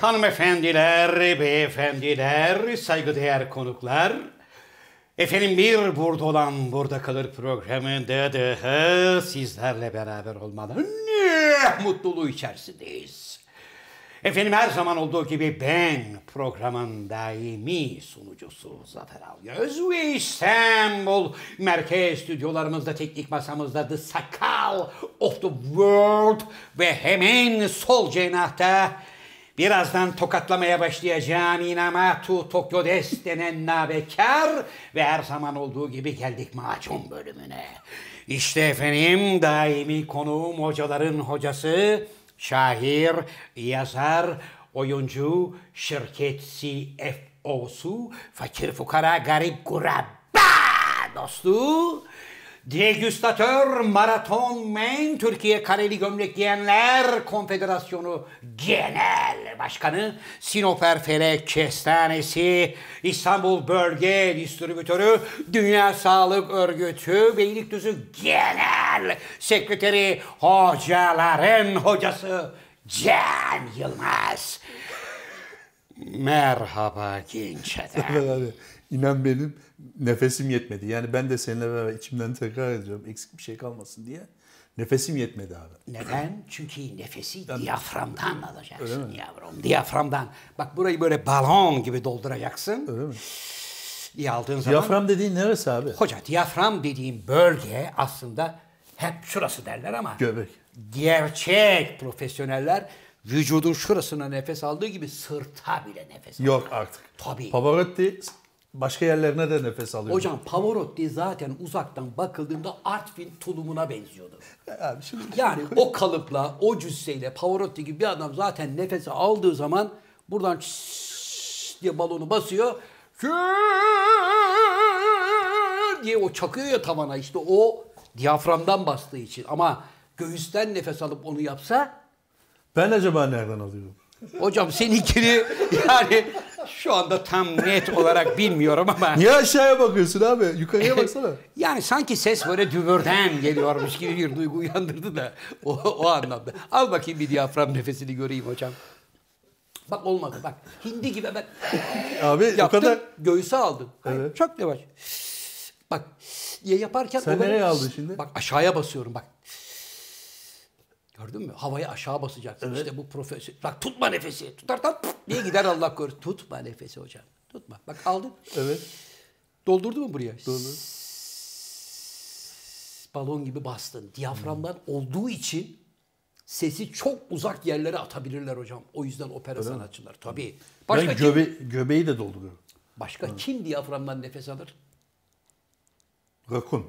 Hanımefendiler, beyefendiler, saygıdeğer konuklar. Efendim bir burada olan burada kalır programında daha sizlerle beraber olmanın ne mutluluğu içerisindeyiz. Efendim her zaman olduğu gibi ben programın daimi sunucusu Zafer Algöz ve İstanbul merkez stüdyolarımızda teknik masamızda The Sakal of the World ve hemen sol cenahta birazdan tokatlamaya başlayacağım Inamatu Tokyo Des denen nabekar ve her zaman olduğu gibi geldik macun bölümüne. İşte efendim daimi konuğum hocaların hocası şair, yazar, oyuncu, şirket CFO'su, fakir fukara garip kurabba dostu, degüstatör, maraton men, Türkiye Kareli Gömlek Giyenler Konfederasyonu Genel Başkanı, Sinoper Felek Kestanesi, İstanbul Bölge Distribütörü, Dünya Sağlık Örgütü, Beylikdüzü Genel Sekreteri, hocaların hocası Can Yılmaz. Merhaba genç adam. İnan benim nefesim yetmedi. Yani ben de seninle beraber içimden tekrar ediyorum. Eksik bir şey kalmasın diye. Nefesim yetmedi abi. Neden? Çünkü nefesi diyaframdan alacaksın yavrum. Diyaframdan. Bak burayı böyle balon gibi dolduracaksın. Öyle mi? İyi aldığın zaman. Diyafram dediğin neresi abi? Hoca diyafram dediğim bölge aslında hep şurası derler ama Göbek. gerçek profesyoneller vücudun şurasına nefes aldığı gibi sırta bile nefes alıyor. Yok artık. Tabii. Pavarotti başka yerlerine de nefes alıyor. Hocam Pavarotti zaten uzaktan bakıldığında Artvin tulumuna benziyordu. Abi şimdi Yani o kalıpla, o cüsseyle Pavarotti gibi bir adam zaten nefesi aldığı zaman buradan diye balonu basıyor. diye o çakıyor ya tavana işte o diyaframdan bastığı için. Ama göğüsten nefes alıp onu yapsa ben acaba nereden alıyorum? hocam seninkini yani şu anda tam net olarak bilmiyorum ama Niye aşağıya bakıyorsun abi? Yukarıya baksana. Yani sanki ses böyle dübürden geliyormuş gibi bir duygu uyandırdı da o, o anlamda. Al bakayım bir diyafram nefesini göreyim hocam. Bak olmadı bak. Hindi gibi ben Abi o yaptım kadar... göğüse. Hayır, Evet. Çok yavaş. Bak diye yaparken... Sen o nereye aldın şimdi? Bak aşağıya basıyorum bak. Gördün mü? Havayı aşağı basacaksın. İşte bu profesör. Bak tutma nefesi. Tutarsan pıf diye gider Allah korusun. Tutma nefesi hocam. Tutma. Bak aldın. Evet. Doldurdu mu buraya? Doğru. balon gibi bastın. Diyaframdan olduğu için sesi çok uzak yerlere atabilirler hocam. O yüzden opera sanatçılar. Tabii. Başka, Ben kim, göbe göbeği de dolduruyorum. başka kim diyaframdan nefes alır? Rakun.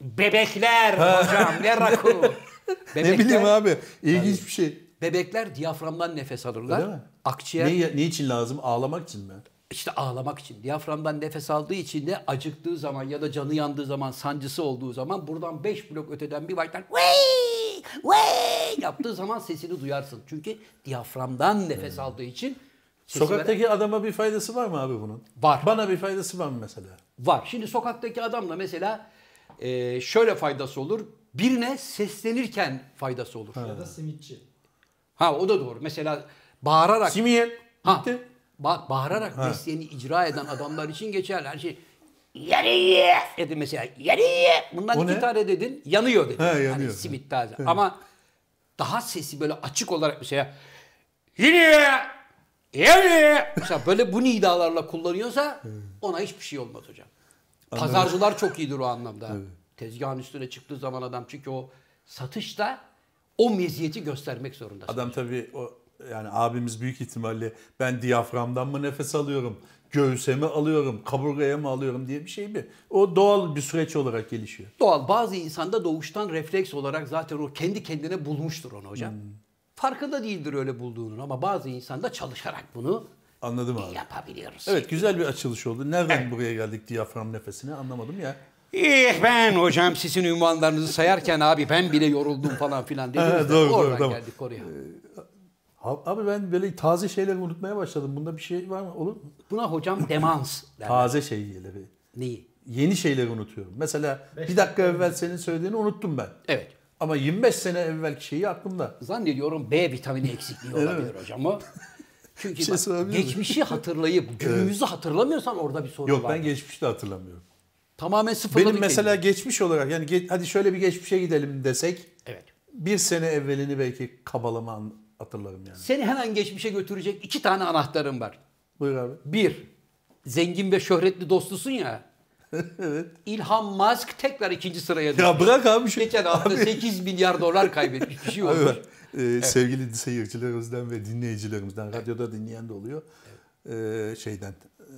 Bebekler hocam. Ne rakun. Ne bileyim abi. İlginç bir şey. Bebekler diyaframdan nefes alırlar. Öyle mi? Akciğer Ne, ne için lazım? Ağlamak için mi? işte ağlamak için. Diyaframdan nefes aldığı için de acıktığı zaman ya da canı yandığı zaman, sancısı olduğu zaman buradan 5 blok öteden bir baştan "Vey! Vey!" yaptığı zaman sesini duyarsın. Çünkü diyaframdan nefes aldığı için sesi veren- Sokaktaki adama bir faydası var mı abi bunun? Var. Bana bir faydası var mı mesela? var. Şimdi sokaktaki adamla mesela e, şöyle faydası olur. Birine seslenirken faydası olur. Ya da simitçi. Ha o da doğru. Mesela bağırarak Simiyen. Ha, Bitti. ba- bağırarak mesleğini icra eden adamlar için geçerli. Her şey yarı dedi mesela yarı bundan O iki ne? tane dedin yanıyor dedi. Ha, yanıyor. Hani simit taze. Ama daha sesi böyle açık olarak mesela yine yarı mesela böyle bu nidalarla kullanıyorsa ona hiçbir şey olmaz hocam. Pazarcılar çok iyidir o anlamda. Tezgahın üstüne çıktığı zaman adam çünkü o satışta o meziyeti göstermek zorunda. Adam tabii o yani abimiz büyük ihtimalle ben diyaframdan mı nefes alıyorum, göğüse mi alıyorum, kaburgaya mı alıyorum diye bir şey mi? O doğal bir süreç olarak gelişiyor. Doğal. Bazı insanda doğuştan refleks olarak zaten o kendi kendine bulmuştur onu hocam. Farkında değildir öyle bulduğunun ama bazı insanda çalışarak bunu Anladım abi. yapabiliyoruz. Evet güzel bir açılış oldu. Nereden buraya geldik diyafram nefesine anlamadım ya. Eh ben hocam sizin ünvanlarınızı sayarken abi ben bile yoruldum falan filan dediniz Ha, de doğru, doğru, oradan tamam. geldik oraya. Ha- Abi ben böyle taze şeyleri unutmaya başladım. Bunda bir şey var mı? Olur mu? Buna hocam demans derler. Taze şeyleri. Neyi? Yeni şeyleri unutuyorum. Mesela bir dakika evvel senin söylediğini unuttum ben. Evet. Ama 25 sene evvelki şeyi aklımda. Zannediyorum B vitamini eksikliği olabilir hocam o. Çünkü şey bak, geçmişi hatırlayıp günümüzü hatırlamıyorsan orada bir sorun Yok var. ben geçmişi de hatırlamıyorum. Tamamen sıfırladık. Benim mesela kendimizi. geçmiş olarak yani ge- hadi şöyle bir geçmişe gidelim desek Evet. bir sene evvelini belki kabalama hatırlarım yani. Seni hemen geçmişe götürecek iki tane anahtarım var. Buyur abi. Bir, zengin ve şöhretli dostusun ya. evet. İlhan Musk tekrar ikinci sıraya düştü. Ya bırak abi şu. Geçen hafta Abi- 8 milyar dolar kaybetmiş bir şey Abi olmuş. bak, e, sevgili seyircilerimizden ve dinleyicilerimizden, radyoda dinleyen de oluyor. E, şeyden,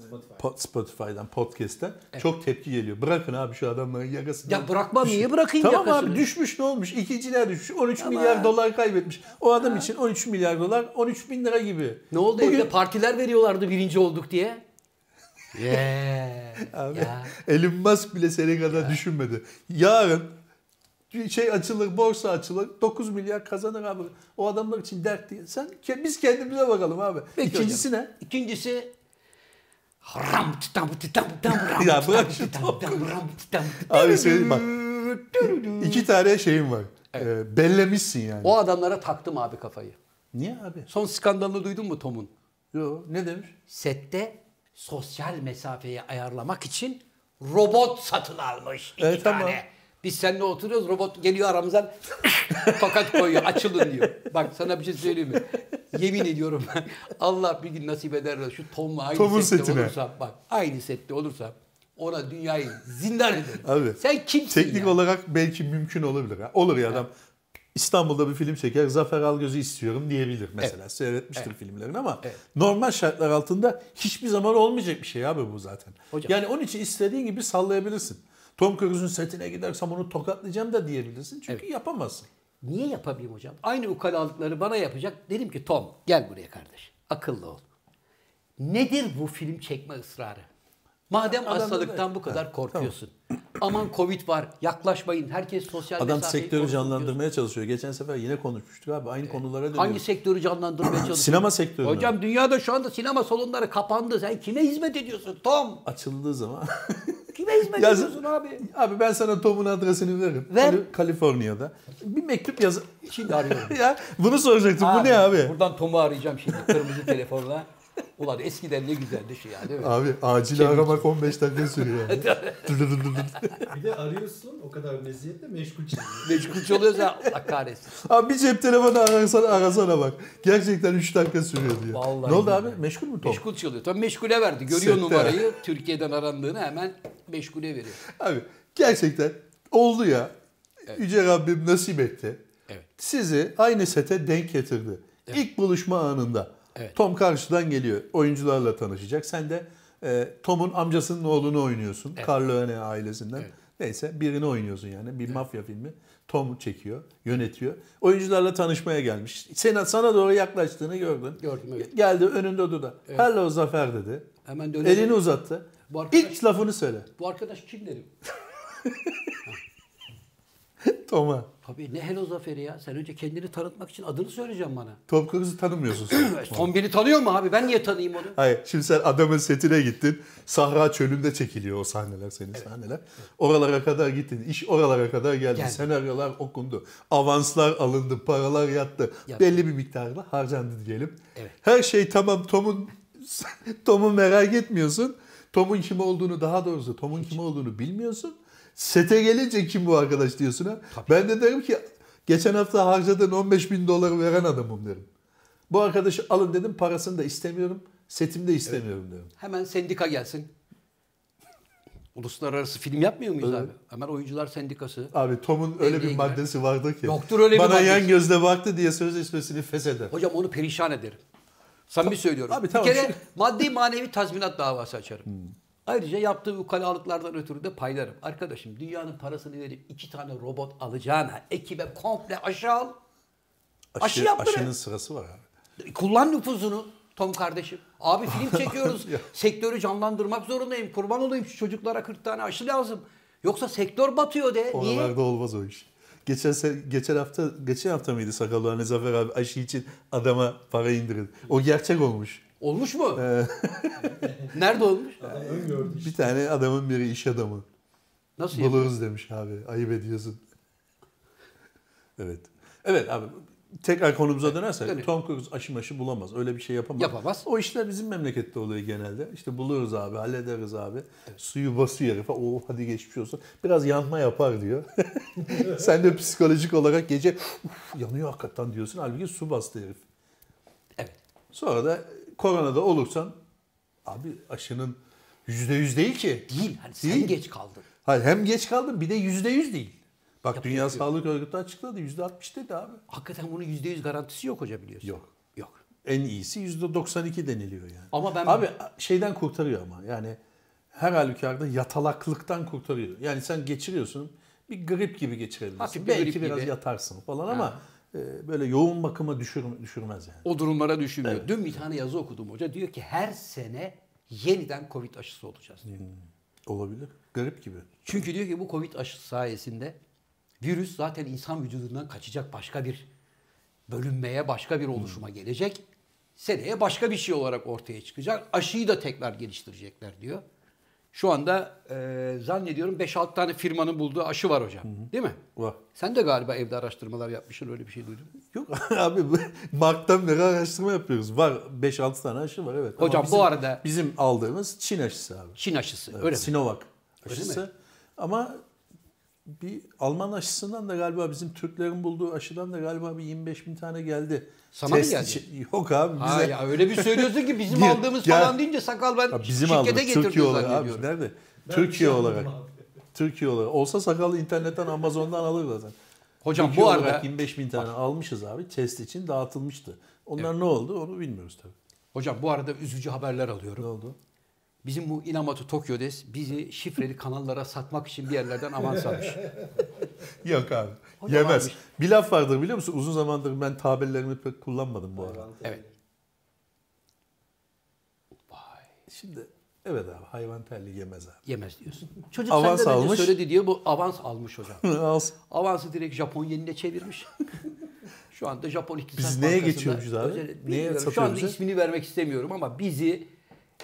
Spotify. po- Spotify'dan, podcast'ten çok tepki geliyor. Bırakın abi şu adamların yakasını. Ya bırakmam, Düş- niye bırakayım tamam yakasını? abi düşmüş ne olmuş? İkinciliğe düşmüş. 13 milyar dolar kaybetmiş. O adam için 13 milyar dolar 13 bin lira gibi. Ne oldu Bugün, evde partiler veriyorlardı birinci olduk diye. Yeah. Abi, Ya. Elon Musk bile senin kadar düşünmedi. Yarın şey açılır, borsa açılır, 9 milyar kazanır abi. O adamlar için dert değil. Sen biz kendimize bakalım abi. Peki İkincisi hocam. ne? İkincisi ram titam titam titam ram Ya bırak şu ram titam Abi söyleyeyim bak. İki tane şeyim var. Ee, bellemişsin yani. O adamlara taktım abi kafayı. Niye abi? Son skandalını duydun mu Tom'un? Yo, ne demiş? Sette sosyal mesafeyi ayarlamak için robot satın almış. iki Evet, tane. tamam. Biz seninle oturuyoruz robot geliyor aramızdan tokat koyuyor açılın diyor. Bak sana bir şey söyleyeyim mi? Yemin ediyorum ben Allah bir gün nasip eder de şu Tom'la aynı Tom'un sette setine. olursam bak aynı sette olursam ona dünyayı zindan ederim. Abi. Sen kimsin Teknik ya? olarak belki mümkün olabilir. Ha. Olur ya adam İstanbul'da bir film çeker, Zafer Algöz'ü istiyorum diyebilir mesela. Seyretmiştir filmlerini ama Evet. normal şartlar altında hiçbir zaman olmayacak bir şey abi bu zaten. Hocam. Yani onun için istediğin gibi sallayabilirsin. Tom Cruise'un setine gidersem onu tokatlayacağım da diyebilirsin. Çünkü yapamazsın. Niye yapabilirim hocam? Aynı ukalalıkları bana yapacak. Dedim ki Tom gel buraya kardeş. Akıllı ol. Nedir bu film çekme ısrarı? Madem Adam da- hastalıktan bu kadar Ha, korkuyorsun. Aman Covid var. Yaklaşmayın. Herkes sosyal Adam sektörü canlandırmaya çalışıyor. Geçen sefer yine konuşmuştuk abi. Aynı konulara diyorsun. dönüyoruz. Hangi sektörü canlandırmaya çalışıyorsun? Sinema sektörünü. Hocam dünyada şu anda sinema salonları kapandı. Sen kime hizmet ediyorsun Tom? Açıldığı zaman. Kime hizmet Ya- ediyorsun abi? abi ben sana Tom'un adresini veririm. Ver. Kali- Kaliforniya'da. Bir mektup yaz. Şimdi arıyorum. ya bunu soracaktım. Bu ne abi? Buradan Tom'u arayacağım şimdi kırmızı telefonla. Ulan eskiden ne güzeldi şu ya değil mi? Abi acil Şey- aramak 15 dakika sürüyor. yani. Bir de arıyorsun o kadar meziyetle meşgul çiziyor. Meşgul çalıyorsa Allah kahretsin. abi bir cep telefonu arasana, arasana bak. Gerçekten 3 dakika sürüyor diyor. Vallahi ne oldu abi? Meşgul mü Tom? Meşgul çalıyor. Tabii meşgule verdi. Görüyor Sette. numarayı. Türkiye'den arandığını hemen meşgule veriyor. Abi gerçekten oldu ya. Yüce Rabbim nasip etti. Evet. Sizi aynı sete denk getirdi. İlk buluşma anında. Evet. Tom karşıdan geliyor. Oyuncularla tanışacak. Sen de e, Tom'un amcasının oğlunu oynuyorsun. Carlone ailesinden. Evet. Neyse birini oynuyorsun yani. Bir mafya filmi. Tom çekiyor, yönetiyor. Oyuncularla tanışmaya gelmiş. Sana, sana doğru yaklaştığını gördün. Gördüm, evet. Geldi önünde durdu. Hello Zafer dedi. Hemen dönelim. Elini uzattı. Bu arkadaş- İlk lafını söyle. Bu arkadaş kim dedim. Tom'a. Tabii ne hello Zafer'i ya. Sen önce kendini tanıtmak için adını söyleyeceğim bana. Tom Cruise'u tanımıyorsun sen. Tom beni tanıyor mu abi? Ben niye tanıyayım onu? Hayır şimdi sen adamın setine gittin. Sahra çölünde çekiliyor o sahneler senin sahneler. Oralara kadar gittin. İş oralara kadar geldi. Geldi. Senaryolar okundu. Avanslar alındı. Paralar yattı. Yattı. Belli bir miktarla harcandı diyelim. Evet. Her şey tamam. Tom'un Tom'u merak etmiyorsun. Tom'un kim olduğunu daha doğrusu Tom'un kim olduğunu bilmiyorsun. Sete gelince kim bu arkadaş diyorsun ha. Ben de derim ki geçen hafta harcadığın 15 bin doları veren adamım derim. Bu arkadaşı alın dedim parasını da istemiyorum. Setimde istemiyorum derim. Hemen sendika gelsin. Uluslararası film yapmıyor muyuz abi? Hemen oyuncular sendikası. Abi Tom'un öyle bir maddesi vardı ki. Yoktur öyle bir Bana yan gözle baktı diye sözleşmesini fesheder. Hocam onu perişan ederim. Samimi söylüyorum. Abi tamam, Bir kere maddi manevi tazminat davası açarım. Hmm. Ayrıca yaptığı ukalalıklardan ötürü de paylarım. Arkadaşım dünyanın parasını verip iki tane robot alacağına ekibe komple aşı al. Aşı yaptırın. aşının sırası var abi. Kullan nüfuzunu Tom kardeşim. Abi film çekiyoruz. Sektörü canlandırmak zorundayım. Kurban olayım şu çocuklara 40 tane aşı lazım. Yoksa sektör batıyor de. Niye? Oralarda olmaz o iş. Geçen geçen hafta geçen hafta mıydı Sakallı Zafer abi aşı için adama para indirildi. O gerçek olmuş. Olmuş mu? Nerede olmuş? Bir tane adamın biri iş adamı. Nasıl? Buluruz demiş abi. Ayıp ediyorsun. Evet. Evet abi tekrar konumuza dönersek Dönelim. Tom Cruise aşı maşı bulamaz. Öyle bir şey yapamaz. Yapamaz. O işler bizim memlekette oluyor genelde. İşte buluruz abi, hallederiz abi. Suyu basıyor herife. Oh hadi geçmiş olsun. Biraz yanma yapar diyor. Sen de psikolojik olarak gece "Uf, yanıyor hakikaten diyorsun. Halbuki su bastı herif. Evet. Sonra da koronada olursan abi aşının yüzde yüz değil ki. Değil. Hani sen Değil. geç kaldın. Hayır hem geç kaldın bir de yüzde yüz değil. Bak Yapıyor, Dünya. Sağlık Örgütü açıkladı yüzde altmış dedi abi. Hakikaten bunun %100 garantisi yok hoca biliyorsun. Yok. Yok. En iyisi yüzde 92 deniliyor yani. Ama ben- Abi şeyden kurtarıyor ama yani her halükarda yatalaklıktan kurtarıyor. Yani sen geçiriyorsun bir grip gibi geçirebilirsin. Hafif bir Belki grip biraz gibi. yatarsın falan ama e, böyle yoğun bakıma düşür, düşürmez yani. O durumlara düşünmüyor. Dün bir tane yazı okudum hoca. Diyor ki her sene yeniden Covid aşısı olacağız diyor. Olabilir. Grip gibi. Çünkü diyor ki bu Covid aşısı sayesinde virüs zaten insan vücudundan kaçacak başka bir bölünmeye, başka bir oluşuma gelecek. Seneye başka bir şey olarak ortaya çıkacak. Aşıyı da tekrar geliştirecekler diyor. Şu anda e, zannediyorum 5-6 tane firmanın bulduğu aşı var hocam. Değil mi? Var. Sen de galiba evde araştırmalar yapmışsın öyle bir şey duydum. Yok abi bu- Mart'tan beri araştırma yapıyoruz. Var 5-6 tane aşı var evet. Ama Hocam bu bizim- arada- Bizim aldığımız Çin aşısı abi. Çin aşısı Evet, öyle mi? Sinovac Öyle aşısı. mi? Ama bir Alman aşısından da galiba bizim Türklerin bulduğu aşıdan da galiba bir 25 bin tane geldi. Sana mı Test geldi? için- Yok abi bize. Ha ya öyle bir söylüyorsun ki bizim Gel- aldığımız gel. falan deyince sakal ben Ya bizim şirkete aldığımız getirdim Türkiye olarak abi zannediyorum. nerede? Ben Türkiye bir şey olarak. anlamadım abi. Türkiye olarak. Olsa sakalı internetten Amazon'dan alır zaten. Hocam Türkiye bu olarak arada 25 bin tane almışız abi. Test için dağıtılmıştı. Onlar ne oldu onu bilmiyoruz tabii. hocam bu arada üzücü haberler Ne alıyorum. oldu? Bizim bu Inamatu Tokyo'des bizi şifreli kanallara satmak için bir yerlerden avans almış. Yok abi. Hocam Yemez. abi. Bir laf vardır biliyor musun? Uzun zamandır ben tabirlerimi pek kullanmadım bu arada. Evet. Şimdi evet abi hayvan terli yemez abi. Yemez diyorsun. Çocuk Avans senden önce almış. söyledi diye bu avans almış hocam. Alsın. Avansı direkt Japon yenine çevirmiş. Şu anda Japon İktisat Biz neye geçiyormuşuz abi? özel- Neye. Şu anda ismini vermek istemiyorum ama bizi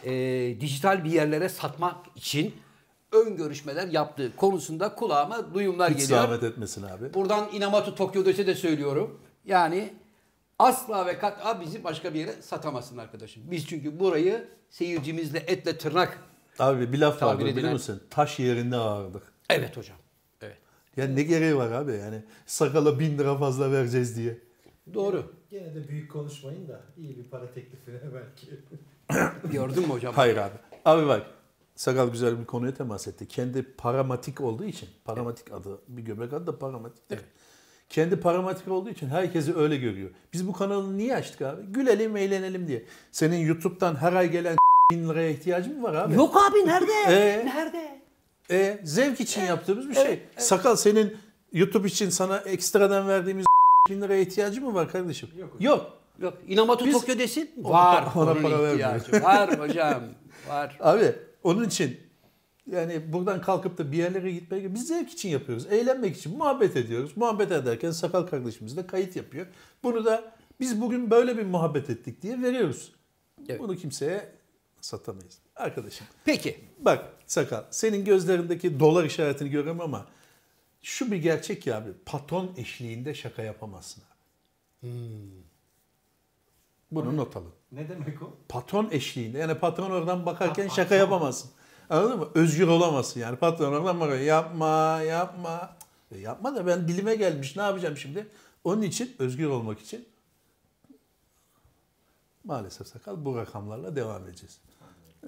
e, dijital bir yerlere satmak için ön görüşmeler yaptığı konusunda kulağıma duyumlar Hiç geliyor. zahmet etmesin abi. Buradan Inamatu Tokyo'dese de söylüyorum. Yani asla ve kat'a bizi başka bir yere satamazsın arkadaşım. Biz çünkü burayı seyircimizle etle tırnak. Abi bir laf vardır biliyor musun? Taş yerinde ağırlık. Evet hocam. Evet. Yani ne gereği var abi yani sakala bin lira fazla vereceğiz diye. Doğru. Gene de büyük konuşmayın da iyi bir para teklifine belki. Gördün mü hocam? Hayır abi. Abi bak sakal güzel bir konuya temas etti. Kendi paramatik olduğu için paramatik adı bir göbek adı da paramatiktir. Evet. Kendi paramatik olduğu için herkesi öyle görüyor. Biz bu kanalı niye açtık abi? Gülelim, eğlenelim diye. Senin YouTube'dan her ay gelen bin liraya ihtiyacın mı var abi? Yok abi nerede? Ee? Nerede? E, zevk için yaptığımız bir şey. evet, Sakal senin YouTube için sana ekstradan verdiğimiz bin liraya ihtiyacı mı var kardeşim? Yok. Yok. Yok. Inamatu Biz- Tokyo desin. Var. ona para ihtiyacı Var hocam. Var. Abi onun için yani buradan kalkıp da bir yerlere gitmek biz zevk için yapıyoruz. Eğlenmek için muhabbet ediyoruz. Muhabbet ederken sakal kardeşimiz de kayıt yapıyor. Bunu da biz bugün böyle bir muhabbet ettik diye veriyoruz. Evet. Bunu kimseye satamayız. Arkadaşım Peki. bak sakal senin gözlerindeki dolar işaretini görüyorum ama şu bir gerçek ya abi patron eşliğinde şaka yapamazsın abi. Bunu not alın. Ne demek o? patron eşliğinde yani patron oradan bakarken şaka yapamazsın. Anladın mı? Özgür olamazsın yani. Patron oradan bakıyor. Yapma, yapma. E yapma da ben dilime gelmiş. Ne yapacağım şimdi? Onun için özgür olmak için maalesef sakal bu rakamlarla devam edeceğiz.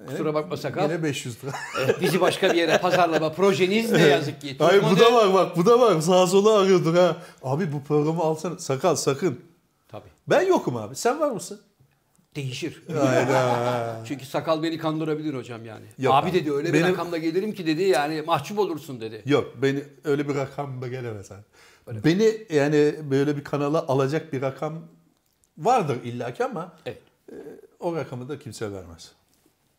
Kusura bakma sakal. Yine 500 lira. Evet, bizi başka bir yere pazarlama projeniz ne yazık ki. Hayır bu da var bak bu da var. Sağa sola arıyorduk ha. Abi bu programı alsana. Sakal sakın. Ben yokum abi. Sen var mısın? Değişir. Hayda. Çünkü sakal beni kandırabilir hocam yani. Yok abi dedi öyle bir Benim- rakamla gelirim ki dedi yani mahcup olursun dedi. Yok beni öyle bir rakamla gelemez abi. Beni yani böyle bir kanala alacak bir rakam vardır illaki ama Evet. o rakamı da kimse vermez.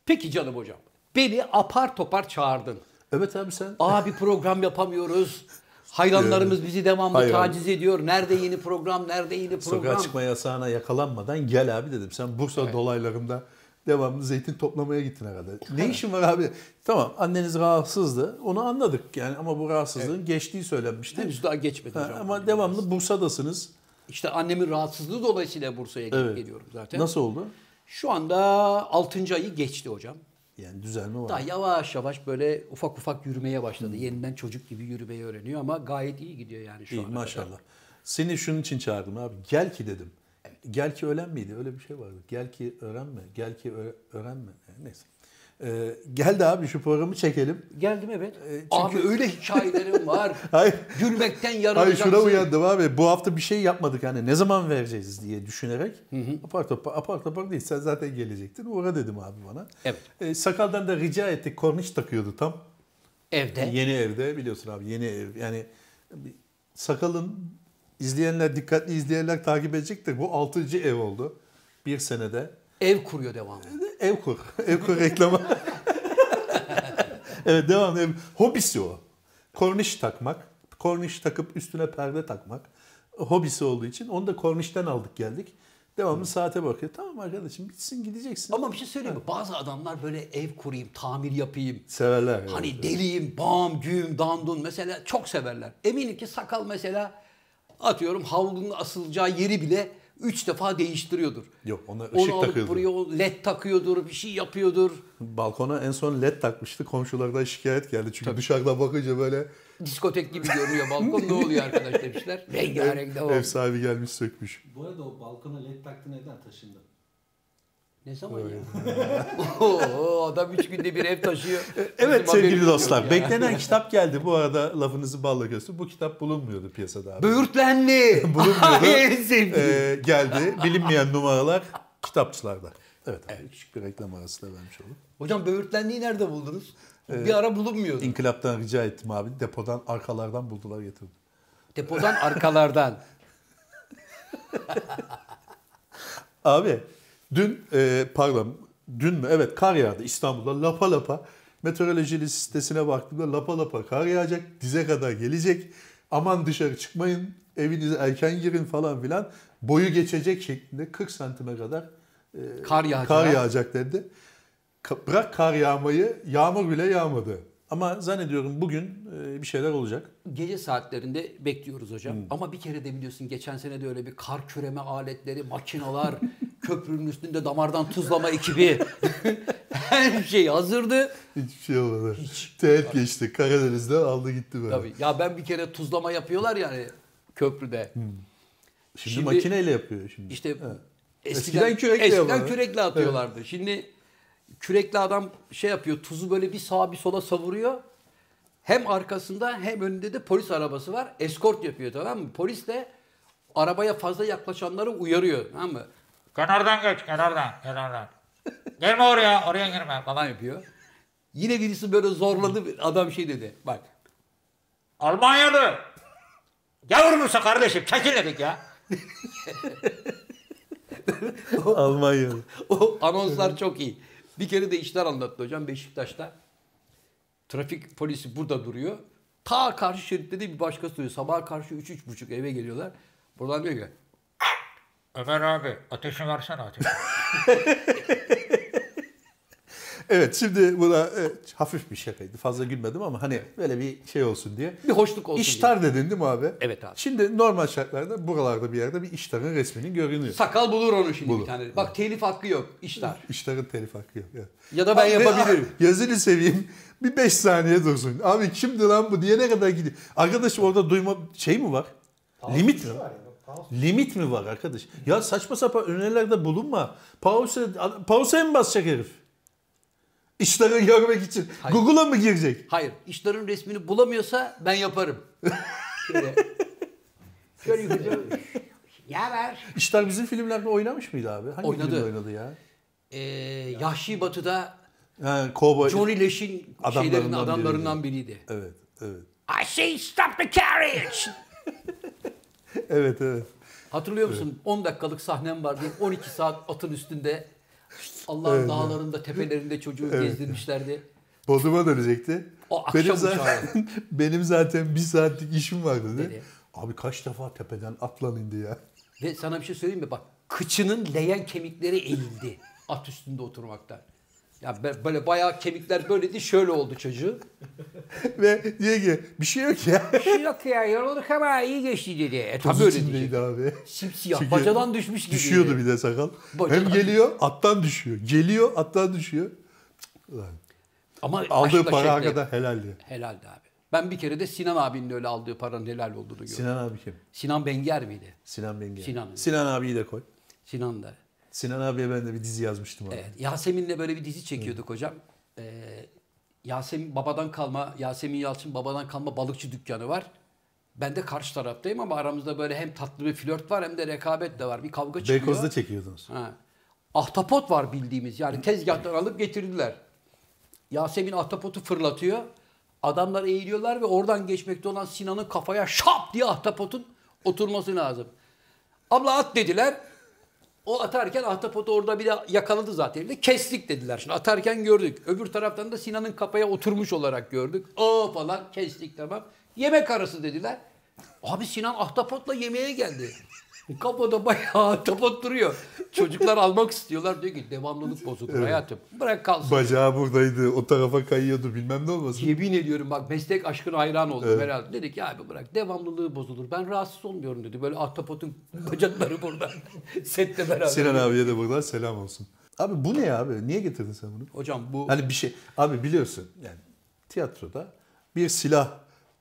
Peki canım hocam. Beni apar topar çağırdın. Evet abi sen Abi program yapamıyoruz. Hayranlarımız bizi devamlı Hayır abi. taciz ediyor. Nerede yeni program, nerede yeni sokağa program? çıkma yasağına yakalanmadan gel abi dedim. Sen Bursa dolaylarında devamlı zeytin toplamaya gittin herhalde. Ne işin var abi? Tamam anneniz rahatsızdı. Onu anladık yani ama bu rahatsızlığın geçtiği söylenmişti. Henüz daha geçmedi Ha, ama devamlı Bursa'dasınız. İşte annemin rahatsızlığı dolayısıyla Bursa'ya Evet. geliyorum zaten. Nasıl oldu? Şu anda 6. ayı geçti hocam. Yani düzelme var. Daha yavaş yavaş böyle ufak ufak yürümeye başladı. Yeniden çocuk gibi yürümeyi öğreniyor ama gayet iyi gidiyor yani şu İyi anda. maşallah. Seni şunun için çağırdım abi. Gel ki dedim. Gel ki ölen miydi? Öyle bir şey vardı. Gel ki öğrenme. Gel ki öğrenme. Neyse. Ee, gel de abi şu programı çekelim. Geldim evet. E, çünkü- Abi öyle hikayelerim var. Hayır. Gülmekten Hayır yaralacaksın. şuna uyandım abi. Bu hafta bir şey yapmadık hani ne zaman vereceğiz diye düşünerek. Apar topar, apar topar değil sen zaten gelecektin. Uğra dedim abi bana. Evet. Ee, sakaldan da rica ettik. Korniş takıyordu tam. Evde. Yeni evde biliyorsun abi yeni ev. Yani sakalın izleyenler dikkatli izleyenler takip edecektir. Bu 6. ev oldu. Bir senede. Ev kuruyor devamlı. Ev kur. Ev kur reklamı. evet devam ev. Hobisi o. Korniş takmak. Korniş takıp üstüne perde takmak. Hobisi olduğu için onu da kornişten aldık geldik. Devamlı saate bakıyor. Tamam arkadaşım bitsin gideceksin. Ama bir şey söyleyeyim mi? Bazı adamlar böyle ev kurayım, tamir yapayım. Severler. evet. Hani deliyim, bam, güm, dandun mesela çok severler. Eminim ki sakal mesela atıyorum havlunun asılacağı yeri bile üç defa değiştiriyordur. Yok, ona Onu ışık alıp takıyordur. buraya led takıyordur, bir şey yapıyordur. Balkona en son led takmıştı. Komşulardan şikayet geldi. Çünkü dışarıdan bakınca böyle Diskotek gibi görünüyor balkon. ne oluyor arkadaş demişler. Rengarenk devam. ev sahibi gelmiş sökmüş. Bu arada o balkona led taktı neden taşındı? Ne zaman ya? Oo, adam üç günde bir ev taşıyor. Evet Bizim sevgili dostlar. ya. Beklenen kitap geldi. Bu arada lafınızı balla göster. Bu kitap bulunmuyordu piyasada abi. Böğürtlenli. Bulunmuyordu. Ee, geldi. Bilinmeyen numaralar kitapçılarda. Evet, abi, küçük bir reklam arası da vermiş olduk. Hocam böğürtlenliği nerede buldunuz? Ee, bir ara bulunmuyordu. İnkılaptan rica ettim abi. Depodan arkalardan buldular getirdi. Depodan arkalardan. Abi dün e, pardon dün mü? Evet kar yağdı İstanbul'da lapa lapa. Meteoroloji sitesine baktığımda lapa lapa kar yağacak. Dize kadar gelecek. Aman dışarı çıkmayın. Evinize erken girin falan filan. Boyu geçecek şeklinde 40 santime kadar e, Kar yağacak. Kar yağacak dedi. Ka- Bırak kar yağmayı yağmur bile yağmadı. Ama zannediyorum bugün e, bir şeyler olacak. Gece saatlerinde bekliyoruz hocam. Ama bir kere de biliyorsun geçen sene de öyle bir kar küreme aletleri, makinalar, köprünün üstünde damardan tuzlama ekibi. Her şey hazırdı. Hiçbir şey olmadı. Teğet geçti. Karadeniz'den aldı gitti böyle. Tabii. Ya ben bir kere tuzlama yapıyorlar yani köprüde. Şimdi, Şimdi- makineyle yapıyor şimdi. İşte Evet. eskiden, Eskiden kürekle eskiden kürekle atıyorlardı. Şimdi kürekli adam şey yapıyor, tuzu böyle bir sağa bir sola savuruyor. Hem arkasında hem önünde de polis arabası var. Eskort yapıyor tamam mı? Polis de arabaya fazla yaklaşanları uyarıyor tamam mı? Kenardan geç, kenardan, kenardan. Gelme oraya, oraya girme. Falan yapıyor. Yine birisi böyle zorladı. Adam şey dedi. Bak. Almanyalı. Gavur musun kardeşim? Çekil dedik ya. Almanyalı. O anonslar çok iyi. Bir kere de işler anlattı hocam Beşiktaş'ta. Trafik polisi burada duruyor. Ta karşı şeritte de bir başkası duruyor. Sabah karşı 3-3.30 eve geliyorlar. Buradan diyor ki Ömer abi, ateşini versene ateş. Evet şimdi buna e, hafif bir şakaydı. Fazla gülmedim ama hani böyle bir şey olsun diye. bir hoşluk olsun İştar dedin değil mi abi? Evet abi. Şimdi normal şartlarda buralarda bir yerde bir iştarın resminin görünüyor. diye. Sakal bulur onu şimdi Bulur. bir tane. Bak telif hakkı yok. İşler. İştarın telif hakkı yok. evet. Ya da ben Abi, yapabilirim. ah, Yazını seveyim. Bir 5 saniye dursun. Abi kimdi lan bu diye ne kadar gidiyor. Arkadaşım orada duyma şey mi var? Limit mi? Var ya. Limit mi var arkadaş? Ya saçma sapan önerilerde bulunma. Pause, pause'e mi basacak herif? İşleri görmek için. Hayır. Google'a mı girecek? Hayır. işlerin resmini bulamıyorsa ben yaparım. Şöyle. Şöyle yukarı. Ya ver. İşler bizim filmlerde oynamış mıydı abi? Hangi Oynadı. filmde oynadı ya? Ee, Yahşi Batı'da Ha, Cowboy. Johnny Leş'in Adamlarından şeylerin adamlarından biriydi. Evet, evet. I say stop the carriage. Evet, evet. Hatırlıyor musun? 10 dakikalık sahnem vardı. 12 saat atın üstünde. Allah'ın Evet. dağlarında, tepelerinde çocuğu Evet. gezdirmişlerdi. Bodrum'a dönecekti. O akşam benim zaten, benim zaten bir saatlik işim vardı dedi. Dedi. Abi kaç defa tepeden atlan indi ya. Ve sana bir şey söyleyeyim mi? Bak kıçının leyen kemikleri eğildi. At üstünde oturmaktan. Ya böyle bayağı kemikler böyleydi şöyle oldu çocuğu. Ve diyor ki bir şey yok ya. Bir şey yok ya yorulduk ama iyi geçti dedi. E tabii öyle diyecek. abi. Simsiyah Çünkü bacadan düşmüş gibi. Düşüyordu bir de sakal. Bacadan- Hem geliyor attan düşüyor. Geliyor attan düşüyor. Ulan. Ama Aldığı para şekle- hakikaten helal diyor. Helaldi abi. Ben bir kere de Sinan abinin öyle aldığı paranın helal olduğunu gördüm. Sinan, Sinan abi kim? Benger miydi? Sinan Bengel. Sinan. Sinan abiyi de koy. Sinan da. Sinan abiye ben de bir dizi yazmıştım abi. Evet, Yasemin'le böyle bir dizi çekiyorduk hocam. Ee, Yasemin babadan kalma, Yasemin Yalçın babadan kalma balıkçı dükkanı var. Ben de karşı taraftayım ama aramızda böyle hem tatlı bir flört var hem de rekabet de var. Bir kavga çıkıyor. Beykoz'da çekiyordunuz. Ha. Ahtapot var bildiğimiz. Yani tezgahtan alıp getirdiler. Yasemin ahtapotu fırlatıyor. Adamlar eğiliyorlar ve oradan geçmekte olan Sinan'ın kafaya şap diye ahtapotun oturması lazım. Abla at dediler. O atarken ahtapotu orada bir de yakaladı zaten. De kestik dediler. Şimdi atarken gördük. Öbür taraftan da Sinan'ın kafaya oturmuş olarak gördük. O falan kestik tamam. Yemek arası dediler. Abi Sinan ahtapotla yemeğe geldi. Kafada bayağı ahtapot duruyor. Çocuklar almak istiyorlar. Diyor ki devamlılık bozulur hayatım. Bırak kalsın. Bacağı buradaydı. O tarafa kayıyordu. Bilmem ne olmasın. Yemin ediyorum bak meslek aşkına hayran oldum herhalde. Dedi ki abi bırak devamlılığı bozulur. Ben rahatsız olmuyorum dedi. Böyle ahtapotun bacakları burada. Sette beraber. Sinan abiye de buradan selam olsun. Abi bu ne abi? Niye getirdin sen bunu? Hocam bu Hani bir şey. Abi biliyorsun yani tiyatroda bir silah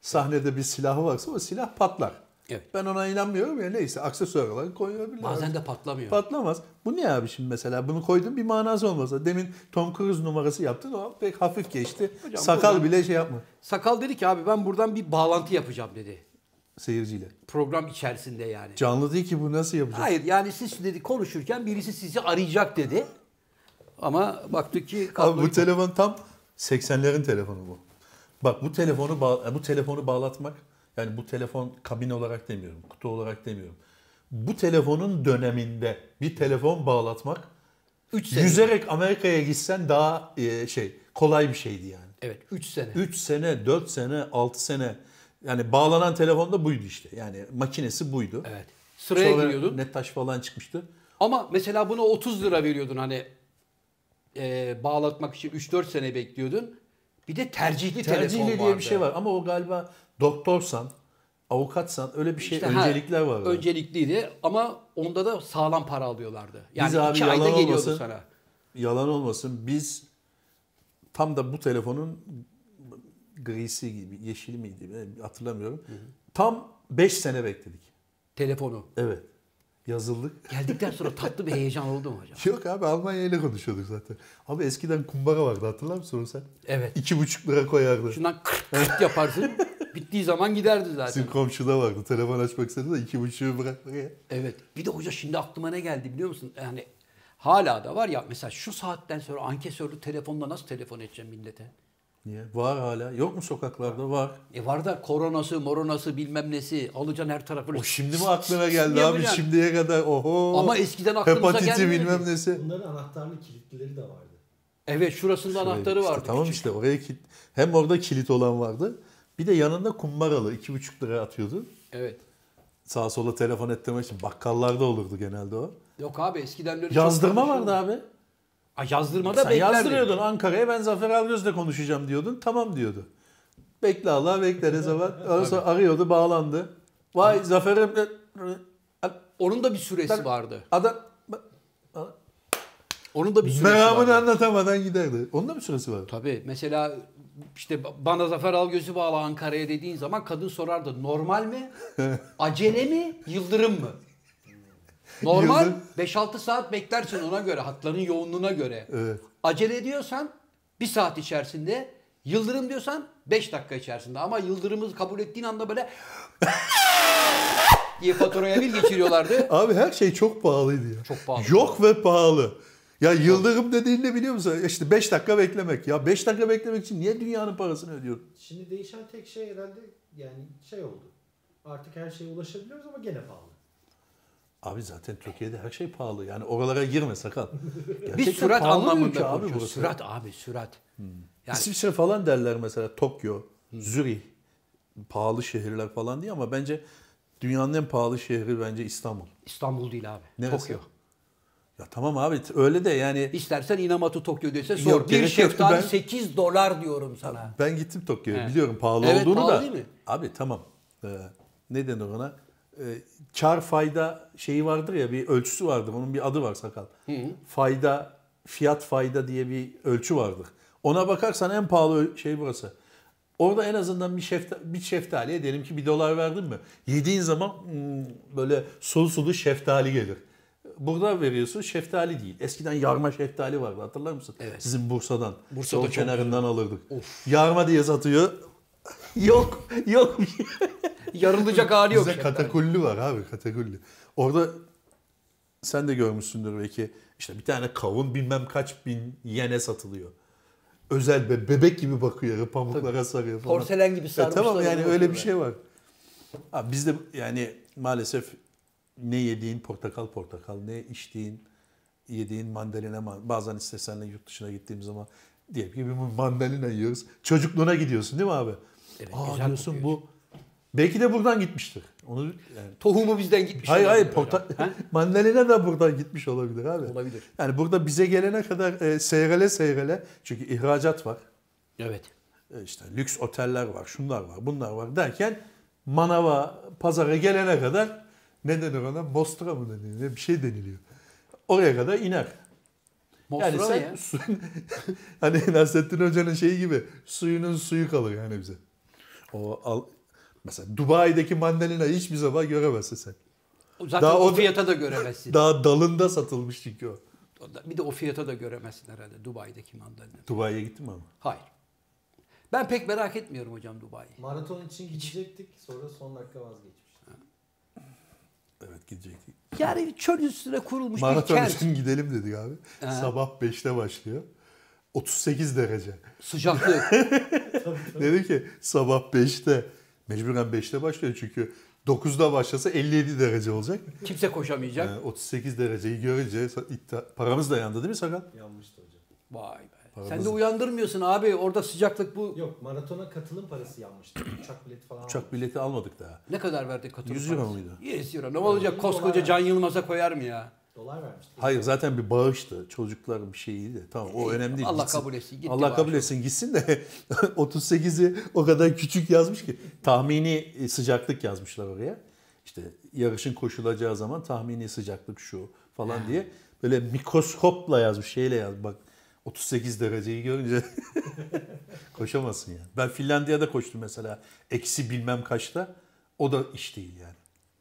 sahnede bir silahı varsa o silah patlar. Evet. Ben ona inanmıyorum ya neyse aksesuar olarak koyabilir. bazen de patlamıyor. Patlamaz. Bu ne abi şimdi mesela? Bunu koydun bir manası olmasa. Demin Tom Cruise numarası yaptın o pek hafif geçti. Hocam Sakal buradan- bile şey yapma Sakal dedi ki abi ben buradan bir bağlantı yapacağım dedi. seyirciyle. Program içerisinde yani. Canlı değil ki bu nasıl yapacak? Hayır yani siz dedi konuşurken birisi sizi arayacak dedi. Ama baktık ki Abi bu telefon tam 80'lerin telefonu bu. Bak bu telefonu bu telefonu bağlatmak yani bu telefon kabin olarak demiyorum, kutu olarak demiyorum. Bu telefonun döneminde bir telefon bağlatmak 3 sene. yüzerek Amerika'ya gitsen daha e, şey kolay bir şeydi yani. Evet 3 sene. 3 sene, 4 sene, 6 sene yani bağlanan telefon da buydu işte. Yani makinesi buydu. Evet. Sıraya Sonra giriyordun. Nettaş falan çıkmıştı. Ama mesela buna 30 lira veriyordun hani e, bağlatmak için 3-4 sene bekliyordun. Bir de tercihli, Tercihli telefon diye vardı. bir şey var ama o galiba doktorsan, avukatsan öyle bir şey İşte öncelikler var. orada. Öncelikliydi ama onda da sağlam para alıyorlardı. Yani Biz abi iki ayda geliyordu olmasın. sana. Yalan olmasın biz tam da bu telefonun grisi gibi yeşili miydi hatırlamıyorum. Tam 5 sene bekledik. Telefonu. Evet. Yazıldık. Geldikten sonra tatlı bir heyecan oldu mu hocam? Yok abi Almanya ile konuşuyorduk zaten. Abi eskiden kumbara vardı hatırlar mısın sen? Evet. İki buçuk lira koyardı. Şundan kırt kırt yaparsın. Bittiği zaman giderdi zaten. Bizim komşuda vardı. Telefon açmak istedi de iki buçuğu bırakmak ya. Evet. Bir de hoca şimdi aklıma ne geldi biliyor musun? Yani hala da var ya mesela şu saatten sonra ankesörlü telefonla nasıl telefon edeceğim millete? Niye? Var hala. Yok mu sokaklarda? Var. E var da koronası, moronası bilmem nesi alacaksın her tarafı. O şimdi mi aklına geldi abi? yapacaksın. Şimdiye kadar oho. Ama eskiden aklımıza Hepatiti gelmedi. bilmem nesi. Bunların anahtarlı kilitlileri de vardı. Evet şurasında anahtarı İşte vardı. tamam küçük. işte oraya kilit. Hem orada kilit olan vardı. Bir de yanında kumbaralı. iki buçuk lira atıyordu. Evet. Sağa sola telefon ettirmek için. Bakkallarda olurdu genelde o. Yok abi eskiden öyle Yazdırma vardı abi. Ha, yazdırmada Sen beklerdin. yazdırıyordun Ankara'ya ben Zafer Algöz'le konuşacağım diyordun. Tamam diyordu. Bekle Allah bekle ne zaman. Sonra arıyordu bağlandı. Vay Zafer'im. Onun da bir süresi Tabii. vardı. Adam Onun da bir süresi meramını vardı. anlatamadan giderdi. Onun da bir süresi var. Tabii mesela işte bana Zafer Algöz'ü bağla Ankara'ya dediğin zaman kadın sorardı normal mi? Acele mi? Yıldırım mı? Normal Yıldırım. 5-6 saat beklersin ona göre hatların yoğunluğuna göre. Evet. Acele ediyorsan bir saat içerisinde Yıldırım diyorsan 5 dakika içerisinde ama Yıldırım'ı kabul ettiğin anda böyle diye faturaya bir geçiriyorlardı. Abi her şey çok pahalıydı ya. Çok pahalı. Yok ve pahalı. Ya yıldırım dediğin ne biliyor musun? İşte 5 dakika beklemek. Ya 5 dakika beklemek için niye dünyanın parasını ödüyorum? Şimdi değişen tek şey herhalde yani şey oldu. Artık her şeye ulaşabiliyoruz ama gene pahalı. Abi zaten Türkiye'de her şey pahalı. Yani oralara girme. Bir Gerçekten sürat pahalı bir anlamında abi burası. Sürat abi sürat. Yani İsviçre falan derler mesela Tokyo, Zürih pahalı şehirler falan diye ama bence dünyanın en pahalı şehri bence İstanbul. İstanbul değil abi. Neresi? Tokyo. Ya tamam abi öyle de yani İstersen Inamatu Tokyo dese sor. Yok, bir şeftali Ben- 8 dolar diyorum sana. ben gittim Tokyo'ya Evet. biliyorum pahalı Evet, olduğunu pahalı da. değil mi? Abi tamam. Ee, ne denir ona? Ee, kar fayda şeyi vardır ya bir ölçüsü vardır. Onun bir adı var sakal. Fayda, fiyat fayda diye bir ölçü vardır. Ona bakarsan en pahalı şey burası. Orada en azından bir, şefta, bir şeftaliye diyelim ki bir dolar verdin mi? Yediğin zaman hmm, böyle sulu sulu şeftali gelir. Burada veriyorsun şeftali değil. Eskiden yarma şeftali vardı hatırlar mısın? Evet. Sizin Bursa'dan. Bursa'da kenarından alırdık. Yarma diye satıyor. Yok, yok. Yarılacak hali yok. Şeftali. katakulli var abi katakulli. Orada sen de görmüşsündür belki işte bir tane kavun bilmem kaç bin yene satılıyor. Özel be, bebek gibi bakıyor pamuklara sarıyor falan. Porselen gibi E, sarmışlar. tamam yani öyle bir şey var. Abi bizde yani maalesef ne yediğin portakal portakal, ne içtiğin yediğin mandalina man- bazen istesen de yurt dışına gittiğim zaman diyelim ki bir mandalina yiyoruz. Çocukluğuna gidiyorsun değil mi abi? Evet, Aa güzel diyorsun kokuyor. bu belki de buradan gitmiştir. Onu yani Tohumu bizden gitmiş. Hayır hayır porta mandalina da buradan gitmiş olabilir abi. Olabilir. Yani burada bize gelene kadar e, seyrele seyrele çünkü ihracat var. Evet. E, işte lüks oteller var, şunlar var, bunlar var derken manava, pazara gelene kadar ne denir ona? Mostra mı deniliyor? Bir şey deniliyor. Oraya kadar iner. Mostra yani sen ya? su- hani Nasrettin Hoca'nın şeyi gibi suyunun suyu kalır yani bize. O al, mesela Dubai'deki mandalinayı hiçbir zaman göremezsin sen. Zaten Daha o fiyata da göremezsin. Daha dalında satılmış çünkü o. Bir de o fiyata da göremezsin herhalde Dubai'deki mandalina. Dubai'ye gittin mi ama? Hayır. Ben pek merak etmiyorum hocam Dubai'yi. Maraton için gidecektik sonra son dakika vazgeçmiştik. Evet gidecektik. Yani çöl üstüne kurulmuş bir Maraton kent. için gidelim dedik abi. Ha. Sabah 5'te başlıyor. 38 derece. Sıcaklık. Dedi ki sabah 5'te. Mecburen 5'te başlıyor çünkü 9'da başlasa 57 derece olacak. Kimse koşamayacak. Yani 38 dereceyi görünce paramız da yandı değil mi Sakal? Yanmıştı hocam. Vay be. Paramız- Sen de uyandırmıyorsun abi. Orada sıcaklık bu. Yok maratona katılım parası yanmıştı. Uçak bileti falan. Uçak bileti almadık daha. Ne kadar verdik katılım 100 euro muydu? 100 euro. Ne olacak? Koskoca Can Yılmaz'a koyar mı ya? Dolar vermişti. Hayır zaten bir bağıştı. Çocuklar bir şeyiydi. Tamam o İyi, önemli değil. Allah Gitsin. kabul etsin, gitti Allah kabul etsin gitsin de 38'i o kadar küçük yazmış ki. Tahmini sıcaklık yazmışlar oraya. İşte yarışın koşulacağı zaman tahmini sıcaklık şu falan diye. Böyle mikroskopla yazmış şeyle yaz. Bak 38 dereceyi görünce koşamazsın yani. Ben Finlandiya'da koştum mesela. Eksi bilmem kaçta. O da iş değil yani.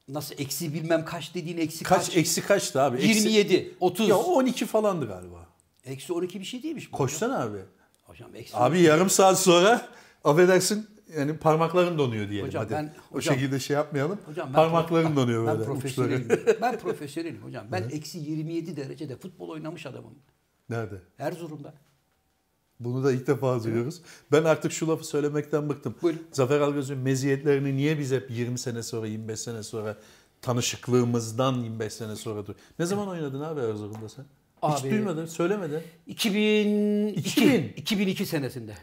Nasıl eksi bilmem kaç dediğin eksi Kaç, kaç? eksi kaçtı abi? Eksi- 27, 30. Ya 12 falandı galiba. Eksi 12 bir şey değilmiş bu. Koşsana abi. Hocam eksi Abi yarım saat sonra affedersin yani parmakların donuyor diyelim Hocam hadi. ben- o hocam- şekilde şey yapmayalım. Hocam ben parmakların pro- donuyor ben böyle. profesyonelim. uçları. ben profesyonelim hocam. Ben eksi 27 derecede futbol oynamış adamım. Nerede? Erzurum'da. Bunu da ilk defa duyuyoruz. Ben artık şu lafı söylemekten bıktım. Buyurun. Zafer Algöz'ün meziyetlerini niye biz hep 20 sene sonra, 25 sene sonra tanışıklığımızdan 25 sene sonra duy- Ne zaman oynadın abi Erzurum'da sen? Hiç Abi- duymadın, söylemedin. 2002, 2000. 2002 senesinde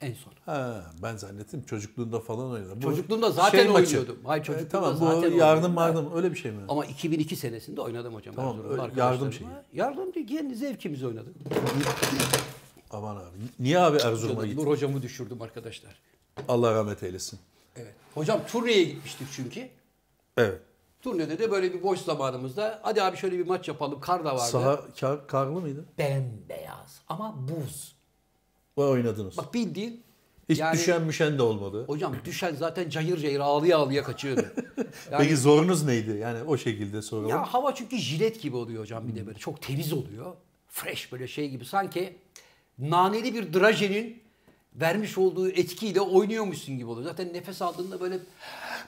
en son. Ha, ben zannettim çocukluğunda falan oynadın. Bu Çocukluğumda zaten maçı. oynuyordum. Hayır, E, çocukluğumda tamam bu zaten yardım oynuyordum. vardım öyle bir şey mi? Ama 2002 senesinde oynadım hocam. Tamam, öyle yardım arkadaşlarımla. Yardım değil. Kendi zevkimizi oynadık. Aman abi. Niye abi Erzurum'a gittin? Nur hocamı düşürdüm arkadaşlar. Allah rahmet eylesin. Evet. Hocam turneye gitmiştik çünkü. Evet. Turnede de böyle bir boş zamanımızda hadi abi şöyle bir maç yapalım. Kar da vardı. Saha kar, karlı mıydı? Bembeyaz ama buz. O oynadınız. Bak bildiğin Hiç yani- düşen müşen de olmadı. hocam düşen zaten cayır cayır ağlıya ağlıya kaçıyordu. Yani, Peki zorunuz neydi? Yani o şekilde soralım. ya hava çünkü jilet gibi oluyor hocam bir de böyle çok temiz oluyor. Fresh böyle şey gibi sanki naneli bir drajenin vermiş olduğu etkiyle oynuyormuşsun gibi oluyor. Zaten nefes aldığında böyle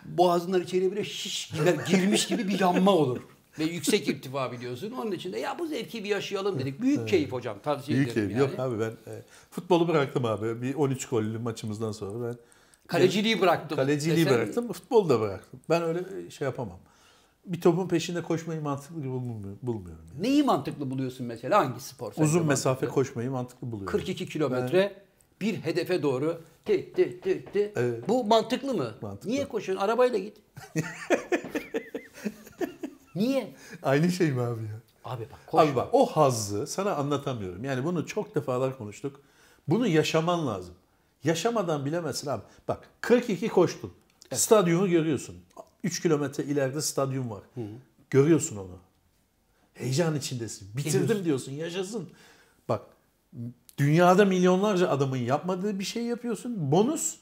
boğazından içeri böyle şiş gibi girmiş gibi bir yanma olur. Ve yüksek irtifa biliyorsun. Onun için de ya bu zevki bir yaşayalım dedik. Büyük keyif hocam. Tavsiye Büyük ederim keyif. yani. Yok abi ben e, futbolu bıraktım abi. Bir 13 gollü maçımızdan sonra ben Kaleciliği bıraktım. kaleciliği desen- bıraktım. Futbolu da bıraktım. Ben öyle şey yapamam. Bir topun peşinde koşmayı mantıklı bulmuyorum. bulmuyorum yani. Neyi mantıklı buluyorsun mesela? Hangi spor? Uzun mesafe mantıklı? koşmayı mantıklı buluyorum. 42 kilometre bir hedefe doğru ti ti ti ti. Evet. Bu mantıklı mı? Mantıklı. Niye koşuyorsun? Arabayla git. Niye? Aynı şey mi abi ya? Abi bak koşma. Abi bak o hazzı sana anlatamıyorum. Yani bunu çok defalar konuştuk. Bunu yaşaman lazım. Yaşamadan bilemezsin abi. Bak 42 koştun. Stadyumu görüyorsun. 3 kilometre ileride stadyum var. Görüyorsun onu. Heyecan içindesin. Bitirdim Geliyorsun. diyorsun. Yaşasın. Bak dünyada milyonlarca adamın yapmadığı bir şey yapıyorsun. Bonus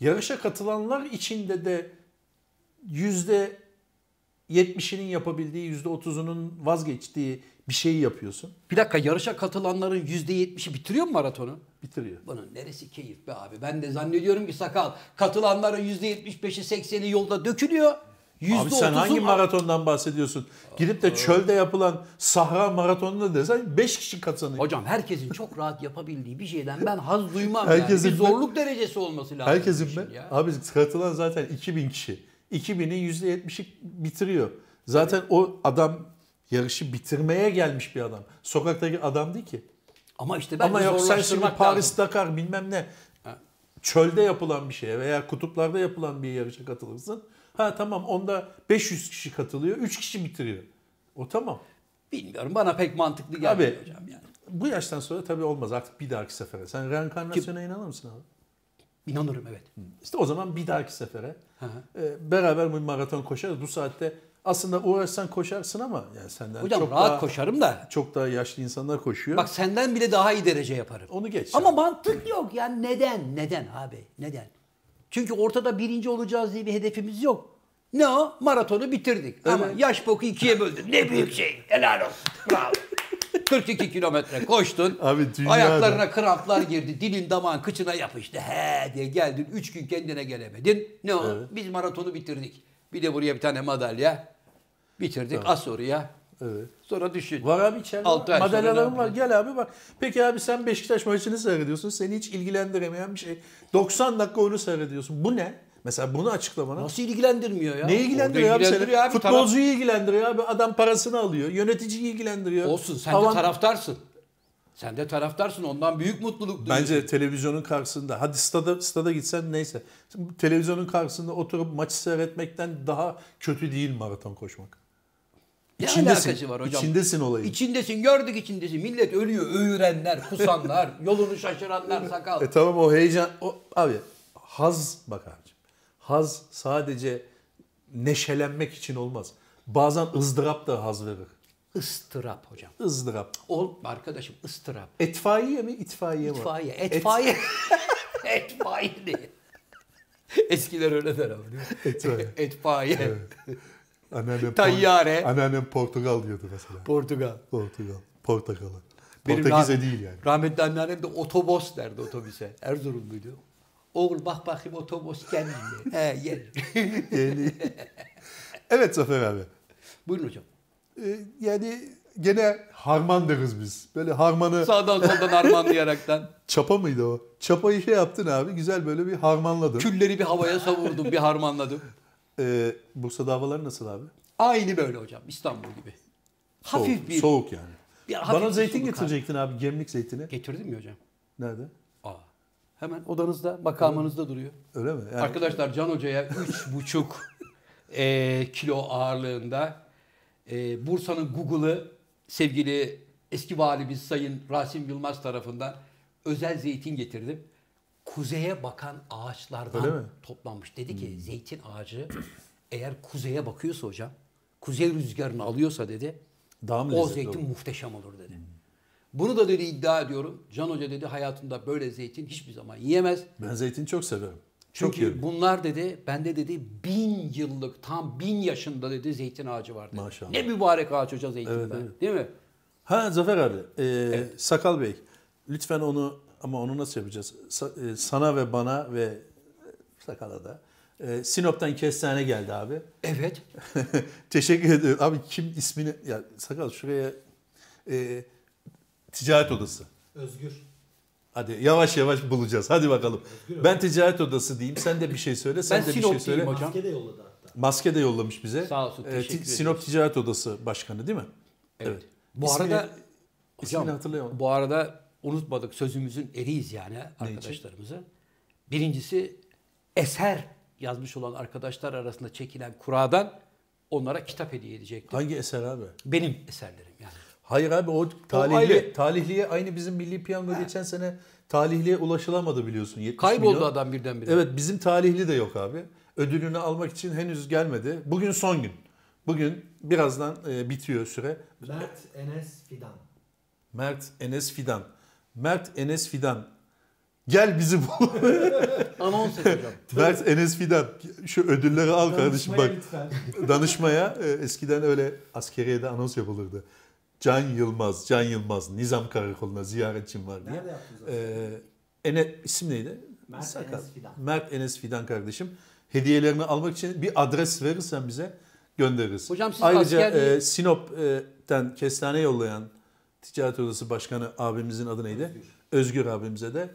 yarışa katılanlar içinde de yüzde 70'inin yapabildiği, yüzde 30'unun vazgeçtiği bir şeyi yapıyorsun. Bir dakika yarışa katılanların %70'i bitiriyor mu maratonu? Bitiriyor. Bunun neresi keyif be abi? Ben de zannediyorum ki sakal katılanların %75'i 80'i yolda dökülüyor. Abi sen %30'u hangi maratondan bahsediyorsun? Gidip de çölde yapılan Sahra maratonunda desen 5 kişi kazanıyor. Hocam herkesin çok rahat yapabildiği bir şeyden ben haz duymam Herkesin yani. Bir zorluk derecesi olması lazım. Herkesin mi? ya. Abi katılan zaten 2000 kişi. 2000'in %70'i bitiriyor. Zaten o adam yarışı bitirmeye gelmiş bir adam. Sokaktaki adam değil ki. Ama işte ben Ama yok sen şimdi Paris lazım. Dakar bilmem ne. Çölde yapılan bir şeye veya kutuplarda yapılan bir yarışa katılırsın. Ha tamam onda 500 kişi katılıyor. 3 kişi bitiriyor. O tamam. Bilmiyorum bana pek mantıklı gelmiyor Abi hocam yani. bu yaştan sonra tabii olmaz artık bir dahaki sefere. Sen reenkarnasyona inanır mısın abi? İnanırım evet. İşte o zaman bir dahaki sefere e, beraber bir maraton koşarız. Bu saatte aslında uğraşsan koşarsın ama yani senden Hocam çok rahat daha, koşarım da. çok daha yaşlı insanlar koşuyor. Bak senden bile daha iyi derece yaparım. onu geç. Ama mantık yok yani neden? Neden abi? Neden? Çünkü ortada birinci olacağız diye bir hedefimiz yok. Ne o? Maratonu bitirdik. Ama Evet. yaş boku ikiye böldün. Ne büyük şey. Helal olsun. Bravo. 42 kilometre koştun. Abi dünyada- Ayaklarına kramplar girdi. Dilin damağın kıçına yapıştı. He diye geldin. 3 gün kendine gelemedin. Ne o? Evet. Biz maratonu bitirdik. Bir de buraya bir tane madalya. Bitirdik. Az oraya. Evet. Sonra düşün. Var abi içeride Altı var. madalyalarım var. Gel abi bak. Peki abi sen Beşiktaş maçını seyrediyorsun. Seni hiç ilgilendiremeyen bir şey. 90 dakika onu seyrediyorsun. Bu ne? Mesela bunu açıkla bana. Nasıl ilgilendirmiyor ya? Ne ilgilendiriyor Orada abi ilgilendiriyor abi. Futbolcuyu ilgilendiriyor abi. Adam parasını alıyor. Yöneticiyi ilgilendiriyor. Olsun sen Avan- de taraftarsın. Sen de taraftarsın ondan büyük mutluluk duyuyorsun. Bence televizyonun karşısında, hadi stada, stada gitsen neyse. Televizyonun karşısında oturup maçı seyretmekten daha kötü değil maraton koşmak. Ne İçindesin. alakası var hocam? İçindesin olayın. İçindesin gördük içindesin. Millet ölüyor öğürenler, kusanlar, yolunu şaşıranlar sakal. E tamam o heyecan, o, abi haz bak abicim. Haz sadece neşelenmek için olmaz. Bazen ızdırap da haz verir. Istırap hocam. ızdırap. Ol arkadaşım ıstırap. Etfaiye mi itfaiye mi? İtfaiye. Et- Etfaiye. Etfaiye ne? Eskiler öyle der ama? Etfaiye. Etfaiye. Anneannem, Tayyare. Anneannem Portugal diyordu mesela. Portugal. Portugal. Portakalı. Benim Portekize rah- değil yani. Rahmetli anneannem de otobüs derdi otobüse. Erzurumluydu. Oğul bak bakayım otobüs gelmiyor. He gel. Yani... evet Zafer abi. Buyurun hocam. Ee, yani gene harman deriz biz. Böyle harmanı Sağdan soldan harmanlayaraktan. çapa mıydı o? Çapayı şey yaptın abi güzel böyle bir harmanladın. Külleri bir havaya savurdum, bir harmanladım. Ee, Bursa'da havalar nasıl abi? Aynı böyle hocam. İstanbul gibi. Soğuk, Hafif bir... soğuk yani. bir hafif Bana bir zeytin getirecektin abi gemlik zeytini. Getirdim mi hocam? Nerede? Aa. Hemen odanızda, makamınızda duruyor. Öyle mi? Yani Arkadaşlar Can Hoca'ya 3,5 eee kilo ağırlığında eee, Bursa'nın Google'ı sevgili eski valimiz Sayın Rasim Yılmaz tarafından özel zeytin getirdim. Kuzeye bakan ağaçlardan toplanmış. Dedi ki zeytin ağacı eğer kuzeye bakıyorsa hocam, kuzey rüzgarını alıyorsa dedi, Daha o zeytin olur? muhteşem olur dedi. Bunu da dedi iddia ediyorum. Can Hoca dedi hayatında böyle zeytin hiçbir zaman yiyemez. ben zeytini çok severim. Çok Çünkü yerim. bunlar dedi, bende dedi bin yıllık, tam bin yaşında dedi zeytin ağacı var dedi. Maşallah. Ne mübarek ağaç hoca zeytin Evet, be. evet. Değil mi? Ha Zafer abi, e, Sakal Bey, lütfen onu ama onu nasıl yapacağız? E, sana ve bana ve e, Sakal'a da. E, Sinop'tan kestane geldi abi. Evet. Teşekkür ederim. Abi kim ismini... Ya Sakal şuraya e, ticaret odası. Özgür. Hadi yavaş yavaş bulacağız. Hadi bakalım. Özgür Ben ticaret odası diyeyim. Sen de bir şey söyle. Sen Ben de bir Sinop şey söyle. hocam. Maske de yolladı hatta. Maske de yollamış bize. Sağ olsun, E, teşekkür Ti- Sinop. Ticaret Odası Başkanı değil mi? Evet. Bu İsmini- arada ismini hocam hatırlayamadım. bu arada unutmadık sözümüzün eriyiz yani arkadaşlarımızı. Birincisi eser yazmış olan arkadaşlar arasında çekilen kuradan onlara kitap hediye edecektim. Hangi eser abi? Benim eserlerim yani. Hayır abi o talihli, ayrı. talihliye aynı bizim milli piyango geçen sene talihliye ulaşılamadı biliyorsun. 70 Kayboldu milyon. adam birdenbire. Evet bizim talihli de yok abi. Ödülünü almak için henüz gelmedi. Bugün son gün. Bugün birazdan e, bitiyor süre. Mert Enes Fidan. Mert Enes Fidan. Mert Enes Fidan. Gel bizi bul. Anons et hocam. Mert Enes Fidan. Şu ödülleri al kardeşim Danışmaya bak. lütfen. Danışmaya e, eskiden öyle askeriyede anons yapılırdı. Can Yılmaz, Can Yılmaz, Nizam Karakolu'na ziyaretçim var diye. Nerede yaptınız? Ee, Ene, isim neydi? Mert Sakal. Enes Fidan. Mert Enes Fidan kardeşim. Hediyelerini almak için bir adres verirsen bize göndeririz. Hocam siz Ayrıca askerliği- e, Sinop'ten kestane yollayan Ticaret Odası Başkanı abimizin adı neydi? Özgür, abimize de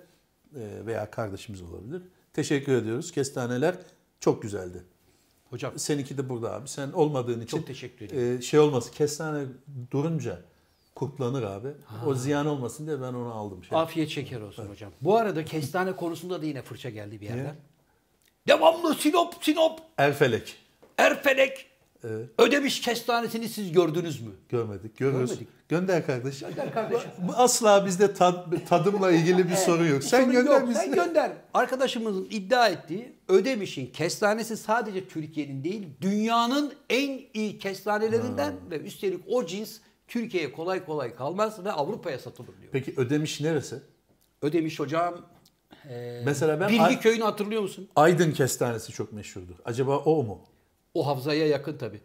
e, veya kardeşimiz olabilir. Teşekkür ediyoruz. Kestaneler çok güzeldi. Hocam Seninki de burada abi. Sen olmadığın için çok teşekkür ederim. e, şey olmaz. Kestane durunca kurtlanır abi. O ziyan olmasın diye ben onu aldım. Şey. Afiyet şeker olsun hocam. Bu arada kestane konusunda da yine fırça geldi bir yerden. Niye? Devamlı Sinop, Sinop, Erfelek. Erfelek. Evet. Ödemiş kestanesini siz gördünüz mü? Görmedik. Görmedik. Gönder kardeşim. Gönder kardeşim. Asla bizde tad- tadımla ilgili bir soru yok. Sen Sorun gönder yok, bizi. Sen gönder. Arkadaşımızın iddia ettiği Ödemiş'in kestanesi sadece Türkiye'nin değil dünyanın en iyi kestanelerinden ve üstelik o cins Türkiye'ye kolay kolay kalmaz ve Avrupa'ya satılır diyor. Peki Ödemiş neresi? Ödemiş hocam. e, Mesela ben Bilgi köyünü hatırlıyor musun? Aydın kestanesi çok meşhurdur. Acaba o mu? O havzaya yakın tabii.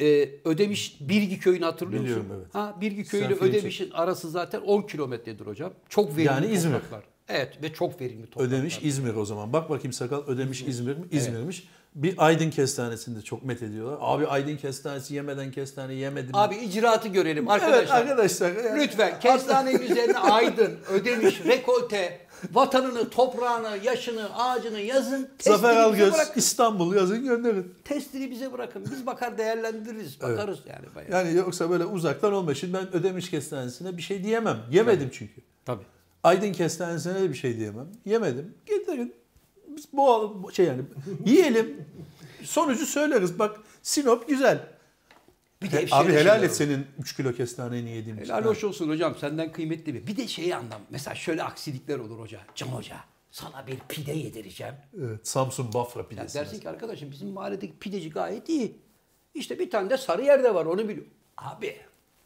Ee, Ödemiş Birgi köyünü hatırlıyor Hmm. Biliyorum, musun? evet. Ha Birgi köyü ile Ödemiş'in arası zaten 10 kilometredir hocam. Çok verimli Yani İzmir. topraklar. Evet ve çok verimli topraklar. Ödemiş İzmir o zaman. Bak bakayım sakal Ödemiş İzmir mi? İzmir'miş. Bir Aydın kestanesini de çok met ediyorlar. Abi Aydın kestanesi yemeden kestane yemedim. Abi icraatı görelim evet arkadaşlar. arkadaşlar. yani- Lütfen kestanenin üzerine aydın, ödemiş, rekolte, vatanını, toprağını, yaşını, ağacını yazın. Zafer Algöz bırakın. İstanbul yazın gönderin. Testini bize bırakın. Biz bakar değerlendiririz. Bakarız yani bayağı. Yani yoksa böyle uzaktan olmuyor. Şimdi ben Ödemiş kestanesine bir şey diyemem. Yemedim çünkü. Tabii. Aydın kestanesine de bir şey diyemem. Yemedim. Getirin. Biz bu bu- şey yani yiyelim. Sonucu söyleriz. Bak Sinop güzel. Bir de He- abi helal şeyler et senin 3 kilo kestaneni yediğin için. Helal hoş olsun hocam senden kıymetli bir. Bir de şeyi anlam. Mesela şöyle aksilikler olur hoca. Can hoca sana bir pide yedireceğim. Evet, Samsun Bafra Ya pidesi. dersin ki arkadaşım bizim mahalledeki pideci gayet iyi. İşte bir tane de sarı yerde var onu biliyorum. Abi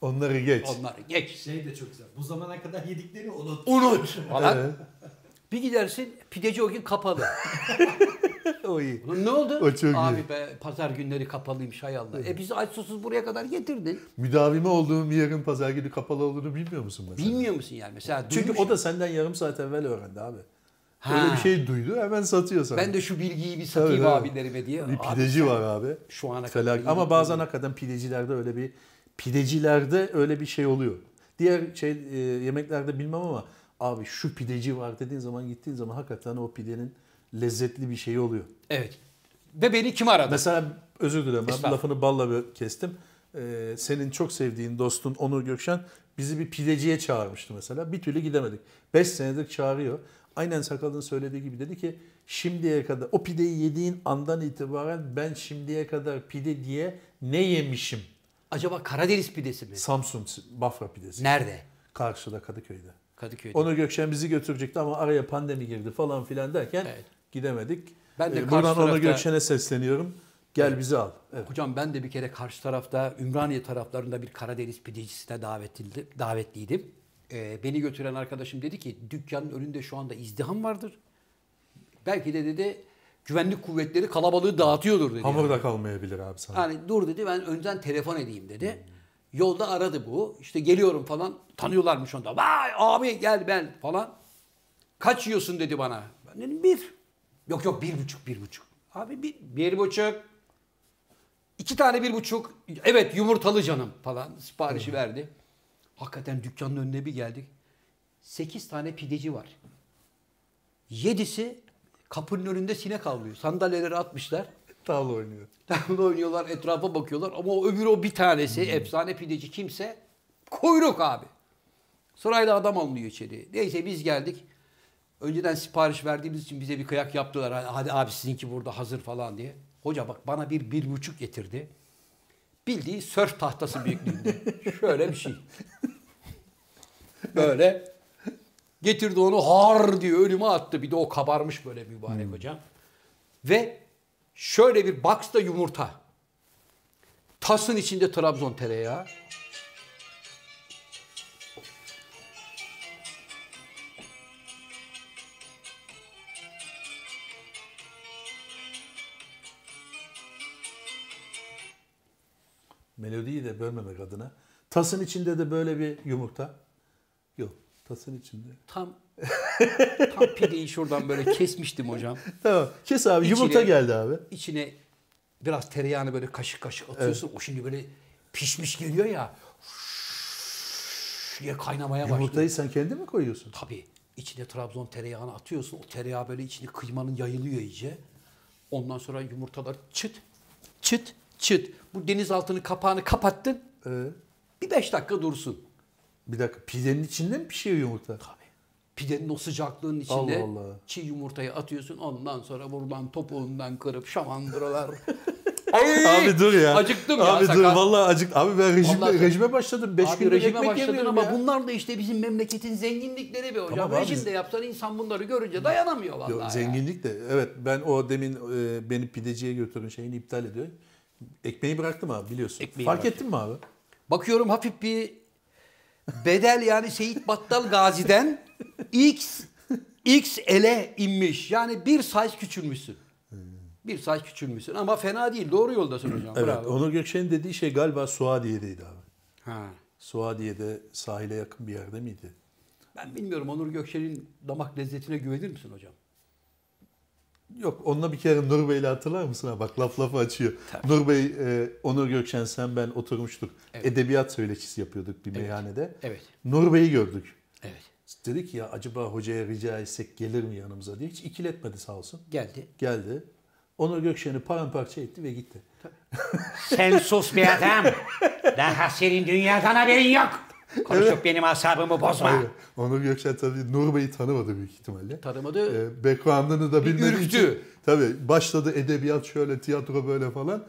Onları geç. onları geç. Şey de çok güzel. Bu zamana kadar yediklerini unut. Unut falan. Bir gidersin pideci o gün kapalı. o iyi. Ulan ne oldu? O çok iyi. Abi be pazar günleri kapalıymış hay Allah. E bizi aç susuz buraya kadar getirdin. Müdavimi olduğum bir yerin pazar günü kapalı olduğunu bilmiyor musun mesela? Bilmiyor musun yani mesela? Çünkü duymuş- o da senden yarım saat evvel öğrendi abi. Ha. Öyle bir şey duydu hemen satıyor sana. Ben de şu bilgiyi bir satayım Tabii, abilerime diye. bir Abi pideci sen- var abi. Şu ana kadar Felak. iyi Ama bazen pideci. hakikaten pidecilerde öyle bir pidecilerde öyle bir şey oluyor. Diğer şey e, yemeklerde bilmem ama abi şu pideci var dediğin zaman gittiğin zaman hakikaten o pidenin lezzetli bir şeyi oluyor. Evet. Ve beni kim aradı? Mesela özür dilerim ben lafını balla bir kestim. Ee, senin çok sevdiğin dostun Onur Gökşen bizi bir pideciye çağırmıştı mesela. Bir türlü gidemedik. 5 senedir çağırıyor. Aynen Sakal'ın söylediği gibi dedi ki şimdiye kadar o pideyi yediğin andan itibaren ben şimdiye kadar pide diye ne yemişim? Acaba Karadeniz pidesi mi? Samsun Bafra pidesi. Nerede? Karşıda Kadıköy'de. Kadıköy'de. Onur Gökşen bizi götürecekti ama araya pandemi girdi falan filan derken Evet. gidemedik. Ben de Ee, karşı buradan Onur tarafta- Gökşen'e sesleniyorum. Gel bizi al. Evet. Hocam ben de bir kere karşı tarafta Ümraniye taraflarında bir Karadeniz pidecisine davetliydim. davetliydim. Ee, beni götüren arkadaşım dedi ki dükkanın önünde şu anda izdiham vardır. Belki de dedi güvenlik kuvvetleri kalabalığı dağıtıyordur dedi. Hamur yani. da kalmayabilir abi sana. Hani dur dedi ben önden telefon edeyim dedi. Yolda aradı bu. İşte geliyorum falan. Tanıyorlarmış onda. Vay abi gel ben falan. Kaç yiyorsun dedi bana. Ben dedim bir. Yok yok bir buçuk bir buçuk. Abi bir, bir buçuk. İki tane bir buçuk. Evet yumurtalı canım falan. Siparişi verdi. Hakikaten dükkanın önüne bir geldik. Sekiz tane pideci var. Yedisi kapının önünde sinek avlıyor. Sandalyeleri atmışlar. Tavla oynuyor. Tavla oynuyorlar, etrafa bakıyorlar ama o öbürü o bir tanesi efsane pideci kimse kuyruk abi. Sırayla adam alınıyor içeri. Neyse biz geldik. Önceden sipariş verdiğimiz için bize bir kıyak yaptılar. Hadi, abi sizinki burada hazır falan diye. Hoca bak bana bir bir buçuk getirdi. Bildiğin sörf tahtası büyüklüğünde. Şöyle bir şey. Böyle getirdi onu har diye önüme attı. Bir de o kabarmış böyle mübarek hocam. Ve şöyle bir box'ta yumurta. Tasın içinde Trabzon tereyağı. Melodiyi de bölmemek adına. Tasın içinde de böyle bir yumurta. Yok. Tasın içinde. Tam tam pideyi şuradan böyle kesmiştim hocam. Tamam. Kes abi. İçine- Yumurta geldi abi. İçine biraz tereyağını böyle kaşık kaşık atıyorsun. O şimdi böyle pişmiş geliyor ya. diye kaynamaya başlıyor. Yumurtayı sen kendin mi koyuyorsun? Tabii. içine Trabzon tereyağını atıyorsun. O tereyağı böyle içine kıymanın yayılıyor iyice. Ondan sonra yumurtalar çıt çıt çıt. Bu denizaltının kapağını kapattın. Ee, Bir beş dakika dursun. Bir dakika. Pidenin içinde mi pişiyor yumurta? Tabii. Pidenin o sıcaklığının içinde Allah Allah. çiğ yumurtayı atıyorsun. Ondan sonra buradan topuğundan kırıp şamandıralar. Ay! Abi dur ya. Acıktım ya. Abi dur sakal. vallahi acık. Abi ben rejime, Vallahi- rejime başladım. 5 Abi gündür rejime ekmek başladın yemiyorum ama ya. bunlar da işte bizim memleketin zenginlikleri be hocam. Tamam abi. Rejim de yapsan insan bunları görünce dayanamıyor vallahi. Yok, ya. zenginlik de. Evet ben o demin e, beni pideciye götürün şeyini iptal ediyor. Ekmeği bıraktım abi biliyorsun. Ekmeği Fark bıraktın. ettin mi abi? Bakıyorum hafif bir bedel yani Seyit Battal Gazi'den X XL'e inmiş. Yani bir size küçülmüşsün. Bir size küçülmüşsün ama fena değil. Doğru yoldasın hocam. Evet. Bravo. Onur Gökçe'nin dediği şey galiba Suadiye'deydi abi. Ha. Suadiye'de sahile yakın bir yerde miydi? Ben bilmiyorum Onur Gökçe'nin damak lezzetine güvenir misin hocam? Yok onunla bir kere Nur Bey'le hatırlar mısın? Ha, bak laf lafı açıyor. Nur Bey, e, Onur Gökçen sen ben oturmuştuk. Evet. Edebiyat söyleşisi yapıyorduk bir meyhanede. Evet. Nur Bey'i gördük. Evet. Dedik ya acaba hocaya rica etsek gelir mi yanımıza diye. Hiç ikiletmedi sağ olsun. Geldi. Geldi. Onur Gökçen'i paramparça etti ve gitti. Sen sus be adam. Daha senin dünyadan haberin yok. Konuşup benim asabımı bozma. Hayır. Onur Gökçen tabii Nur Bey'i tanımadı büyük ihtimalle. Tanımadı. Ee, background'ını da Bir bilmediği ürktü. için. Tabii başladı edebiyat şöyle, tiyatro böyle falan.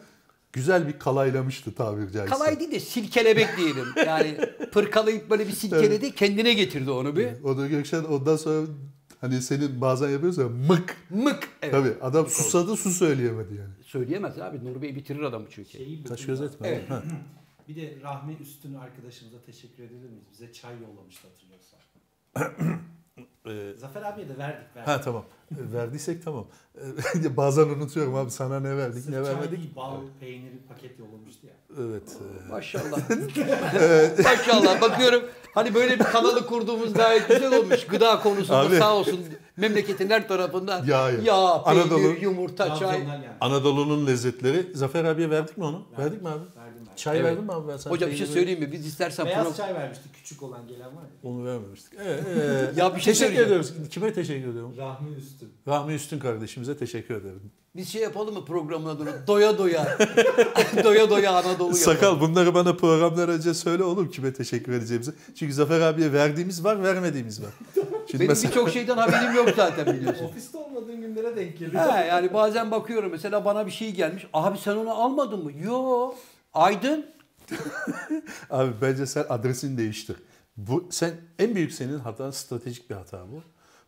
Güzel bir kalaylamıştı tabiri caizse. Kalay değil de silkelebek diyelim. Yani pırkalayıp böyle bir silkeledi. Kendine getirdi onu bir. Onur Gökçen ondan sonra hani senin bazen yapıyorsun ya mık. Mık. Evet. Tabii adam susadı su söyleyemedi yani. Söyleyemez abi. Nur Bey bitirir adamı çünkü. Şeyi Taş buldum göz da. etme. Evet. Ha. Bir de Rahmi Üstün arkadaşımıza teşekkür edebilir miyiz? Bize çay yollamıştı hatırlıyorsan. Ee, Zafer abiye de verdik. verdik. ha tamam. E, Verdiysek tamam. E, Bazen unutuyorum abi sana ne verdik Sırf ne çay vermedik. değil, bal, peyniri paket yollamıştı ya. Evet. e, Maşallah. Maşallah. Bakıyorum hani böyle bir kanalı kurduğumuz gayet güzel olmuş. Gıda konusunda Abi. sağ olsun memleketin her tarafından Yağ, yağ. yağ, peynir, Anadolu- yumurta, çay. Anadolu'nun lezzetleri. Zafer abiye verdik mi onu? Verdik mi abi? Verdim. Çay Evet. verdin mi abi ben sana? Hocam bir şey söyleyeyim mi? Biz istersen Beyaz pro- çay vermişti küçük olan gelen var ya. Onu vermemiştik. Evet, evet. Ya bir şey teşekkür ediyoruz. Kime teşekkür ediyorum? Rahmi Üstün. Rahmi Üstün kardeşimize teşekkür ederim. biz şey yapalım mı programın adını? Doya doya. doya doya Anadolu yapalım. Sakal bunları bana programlar önce söyle oğlum kime teşekkür edeceğimizi. Çünkü Zafer abiye verdiğimiz var, vermediğimiz var. Şimdi Benim mesela birçok şeyden haberim yok zaten biliyorsun. Ofiste olmadığın günlere denk geliyor. He, yani bazen bakıyorum mesela bana bir şey gelmiş. Abi sen onu almadın mı? Yo. Aydın. abi bence sen adresini değiştir. Bu sen en büyük senin hatan stratejik bir hata bu.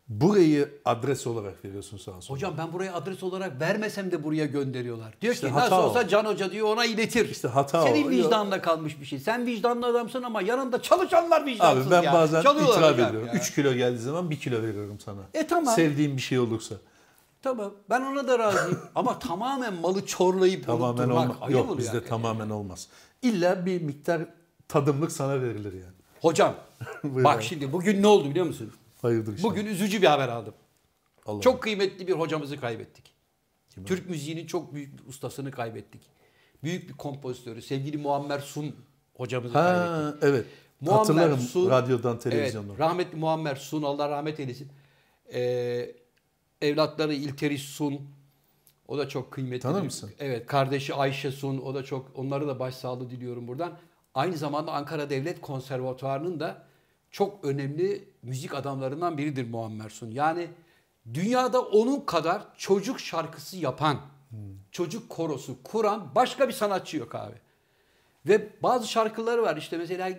Burayı adres olarak veriyorsun sağa sola. Hocam ben buraya adres olarak vermesem de buraya gönderiyorlar. Diyor İşte ki nasıl o. olsa Can Hoca diyor ona iletir. İşte hata Senin o. vicdanla kalmış bir şey. Sen vicdanlı adamsın ama yanında çalışanlar vicdansız Abi ben ya. bazen Çalıyorlar itiraf hocam ediyorum. ya. 3 kilo geldiği zaman 1 kilo veriyorum sana. E tamam. Sevdiğim bir şey olursa. Tamam ben ona da razıyım. ama tamamen malı çorlayıp Tamamen olmaz. ayıp Yok bizde yani. tamamen olmaz. İlla bir miktar tadımlık sana verilir yani. Hocam bak şimdi bugün ne oldu biliyor musun? Hayırdır işte. Bugün üzücü bir haber aldım. Allah Çok kıymetli bir hocamızı kaybettik. Kim? Türk müziğinin çok büyük bir ustasını kaybettik. Büyük bir kompozitörü sevgili Muammer Sun hocamızı kaybettik. Ha evet. Muammer Hatırlarım Sun- radyodan televizyondan. Evet, rahmetli Muammer Sun Allah rahmet eylesin. Ee, evlatları İlteriş Sun o da çok kıymetli. Tanır mısın? Evet, kardeşi Ayşe Sun o da çok onlara da başsağlığı diliyorum buradan. Aynı zamanda Ankara Devlet Konservatuvarı'nın da çok önemli müzik adamlarından biridir Muammer Sun. Yani dünyada onun kadar çocuk şarkısı yapan, çocuk korosu kuran başka bir sanatçı yok abi. Ve bazı şarkıları var işte mesela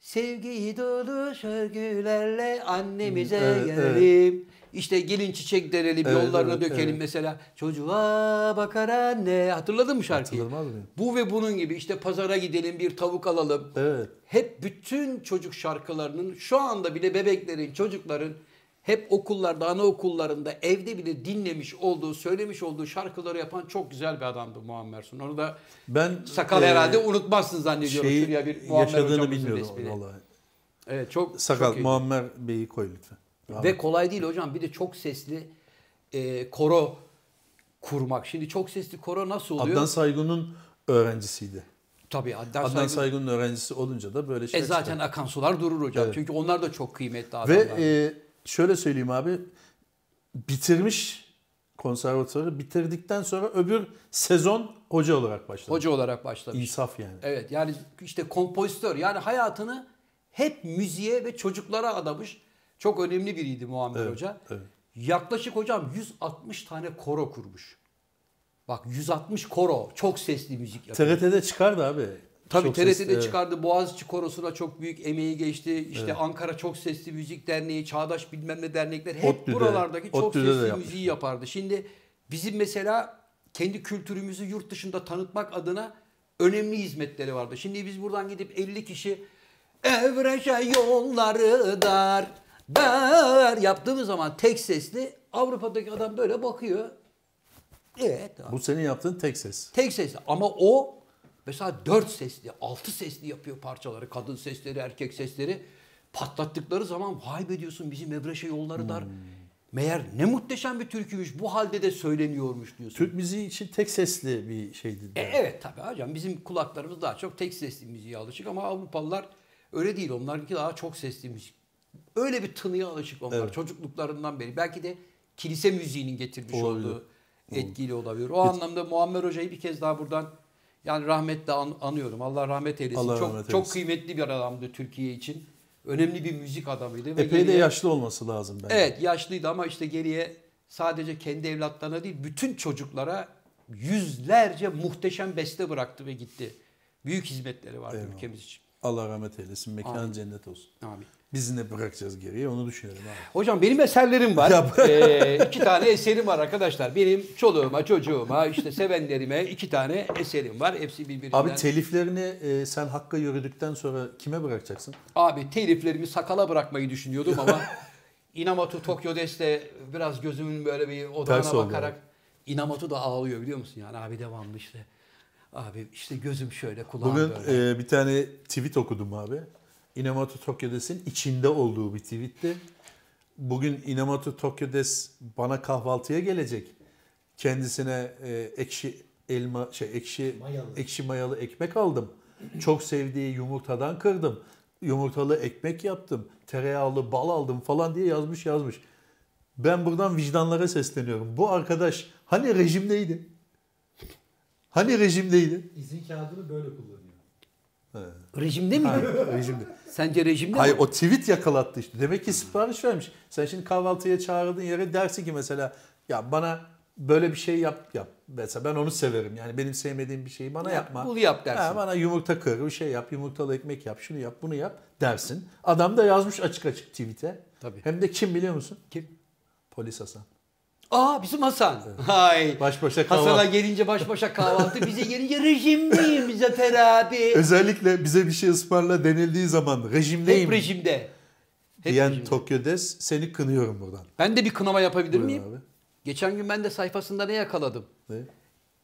Sevgi dolu şarkılarla annemize Evet, gelelim. İşte gelin çiçek derelim, Evet, yollarına evet, dökelim evet. mesela. Çocuğa bakar anne. Hatırladın mı şarkıyı? Hatırlamaz mıyım? Bu ve bunun gibi işte pazara gidelim bir tavuk alalım. Evet. Hep bütün çocuk şarkılarının şu anda bile bebeklerin, çocukların hep okullarda, anaokullarında, evde bile dinlemiş olduğu, söylemiş olduğu şarkıları yapan çok güzel bir adamdı Muammer Sun. Onu da Ben sakal e, herhalde unutmazsın zannediyorum. şeyi Şuraya bir Muammer yaşadığını bilmiyordum vallahi. Evet çok Sakal çok. Muammer Bey'i koy lütfen. Ve kolay değil hocam. Bir de çok sesli e, koro kurmak. Şimdi çok sesli koro nasıl oluyor? Adnan Saygun'un öğrencisiydi. Tabii Adnan, Adnan Saygun- Saygun'un öğrencisi olunca da böyle şey E zaten akan sular durur hocam. Evet. Çünkü onlar da çok kıymetli adamlar. Ve e, şöyle söyleyeyim abi bitirmiş konservatuarı bitirdikten sonra öbür sezon hoca olarak başladı. Hoca olarak başlamış. İnsaf yani. Evet yani işte kompozitör yani hayatını hep müziğe ve çocuklara adamış çok önemli biriydi Muammer Evet, Hoca. evet. Yaklaşık hocam 160 tane koro kurmuş. Bak 160 koro çok sesli müzik yapıyor. TRT'de çıkardı abi. Tabii Çok TRT'de sesli, evet. çıkardı. Boğaziçi Korosu'na çok büyük emeği geçti. İşte Ankara Çok Sesli Müzik Derneği, Çağdaş bilmem ne dernekler hep ODTÜ'de, buralardaki çok ODTÜ'de de sesli yapmış. müziği yapardı. Şimdi bizim mesela kendi kültürümüzü yurt dışında tanıtmak adına önemli hizmetleri vardı. Şimdi biz buradan gidip 50 kişi Evreşe yolları dar dar yaptığımız zaman tek sesli Avrupa'daki adam böyle bakıyor. Evet. Bu senin yaptığın tek ses. Tek sesli ama o mesela dört sesli, altı sesli yapıyor parçaları. Kadın sesleri, erkek sesleri. Patlattıkları zaman vay be diyorsun bizim Ebreşe yolları dar. Meğer ne muhteşem bir türküymüş bu halde de söyleniyormuş diyorsun. Türk müziği için tek sesli bir şeydi. E, evet tabii hocam bizim kulaklarımız daha çok tek sesli müziğe alışık ama Avrupalılar öyle değil. Onlarınki daha çok sesli müzik. Öyle bir tınıya alışık onlar Evet. çocukluklarından beri. Belki de kilise müziğinin getirmiş Olabilir. olduğu etkili olabilir. O anlamda Muammer Hoca'yı bir kez daha buradan yani rahmetle an- anıyorum. Allah rahmet eylesin. Allah çok rahmet çok eylesin. kıymetli bir adamdı Türkiye için. Önemli bir müzik adamıydı. Epey de geriye- yaşlı olması lazım bence. Evet yaşlıydı ama işte geriye sadece kendi evlatlarına değil bütün çocuklara yüzlerce muhteşem beste bıraktı ve gitti. Büyük hizmetleri vardı Eyvallah. ülkemiz için. Allah rahmet eylesin. Mekan Amin. cennet olsun. Amin. Biz ne bırakacağız geriye onu düşünelim abi. Hocam benim eserlerim var. Ee, iki tane eserim var arkadaşlar. Benim çoluğuma, çocuğuma, işte sevenlerime iki tane eserim var. Hepsi birbirinden. Abi teliflerini e, sen Hakk'a yürüdükten sonra kime bırakacaksın? Abi teliflerimi sakala bırakmayı düşünüyordum ama Inamoto Tokyo Deste biraz gözümün böyle bir odağına Ters oldu bakarak Inamoto da ağlıyor biliyor musun yani abi devamlı işte. Abi işte gözüm şöyle kulağım Bugün böyle. e, bir tane tweet okudum abi. Inamoto Tokyo'des'in içinde olduğu bir tweetti. Bugün Inamoto Tokyo'des bana kahvaltıya gelecek. Kendisine e, ekşi elma şey ekşi Mayalı. ekşi mayalı ekmek aldım. Çok sevdiği yumurtadan kırdım. Yumurtalı ekmek yaptım. Tereyağlı bal aldım falan diye yazmış yazmış. Ben buradan vicdanlara sesleniyorum. Bu arkadaş hani rejimdeydi? Hani rejimdeydi? İzin kağıdını böyle kullanıyor. Rejimde mi? Rejimde. Sence rejimde Hayır mi? o tweet yakalattı işte. Demek ki sipariş vermiş. Sen şimdi kahvaltıya çağırdığın yere dersin ki mesela ya bana böyle bir şey yap yap. Mesela ben onu severim. Yani benim sevmediğim bir şeyi bana Yap, yapma. bunu yap dersin. Ha, bana yumurta kır, bir şey yap, yumurtalı ekmek yap, şunu yap, bunu yap dersin. Adam da yazmış açık açık tweet'e. Tabii. Hem de kim biliyor musun? Kim? Polis Hasan. Aa bizim Hasan. Hay. Baş başa Hasan'a kahvaltı. gelince baş başa kahvaltı, bize gelince rejimdeyim Zafer abi. Özellikle bize bir şey ısmarla denildiği zaman rejimdeyim Hep rejimde. Hep diyen rejimde. Tokyo Des seni kınıyorum buradan. Ben de bir kınama yapabilir Buyur miyim? abi. Geçen gün ben de sayfasında ne yakaladım? Ne?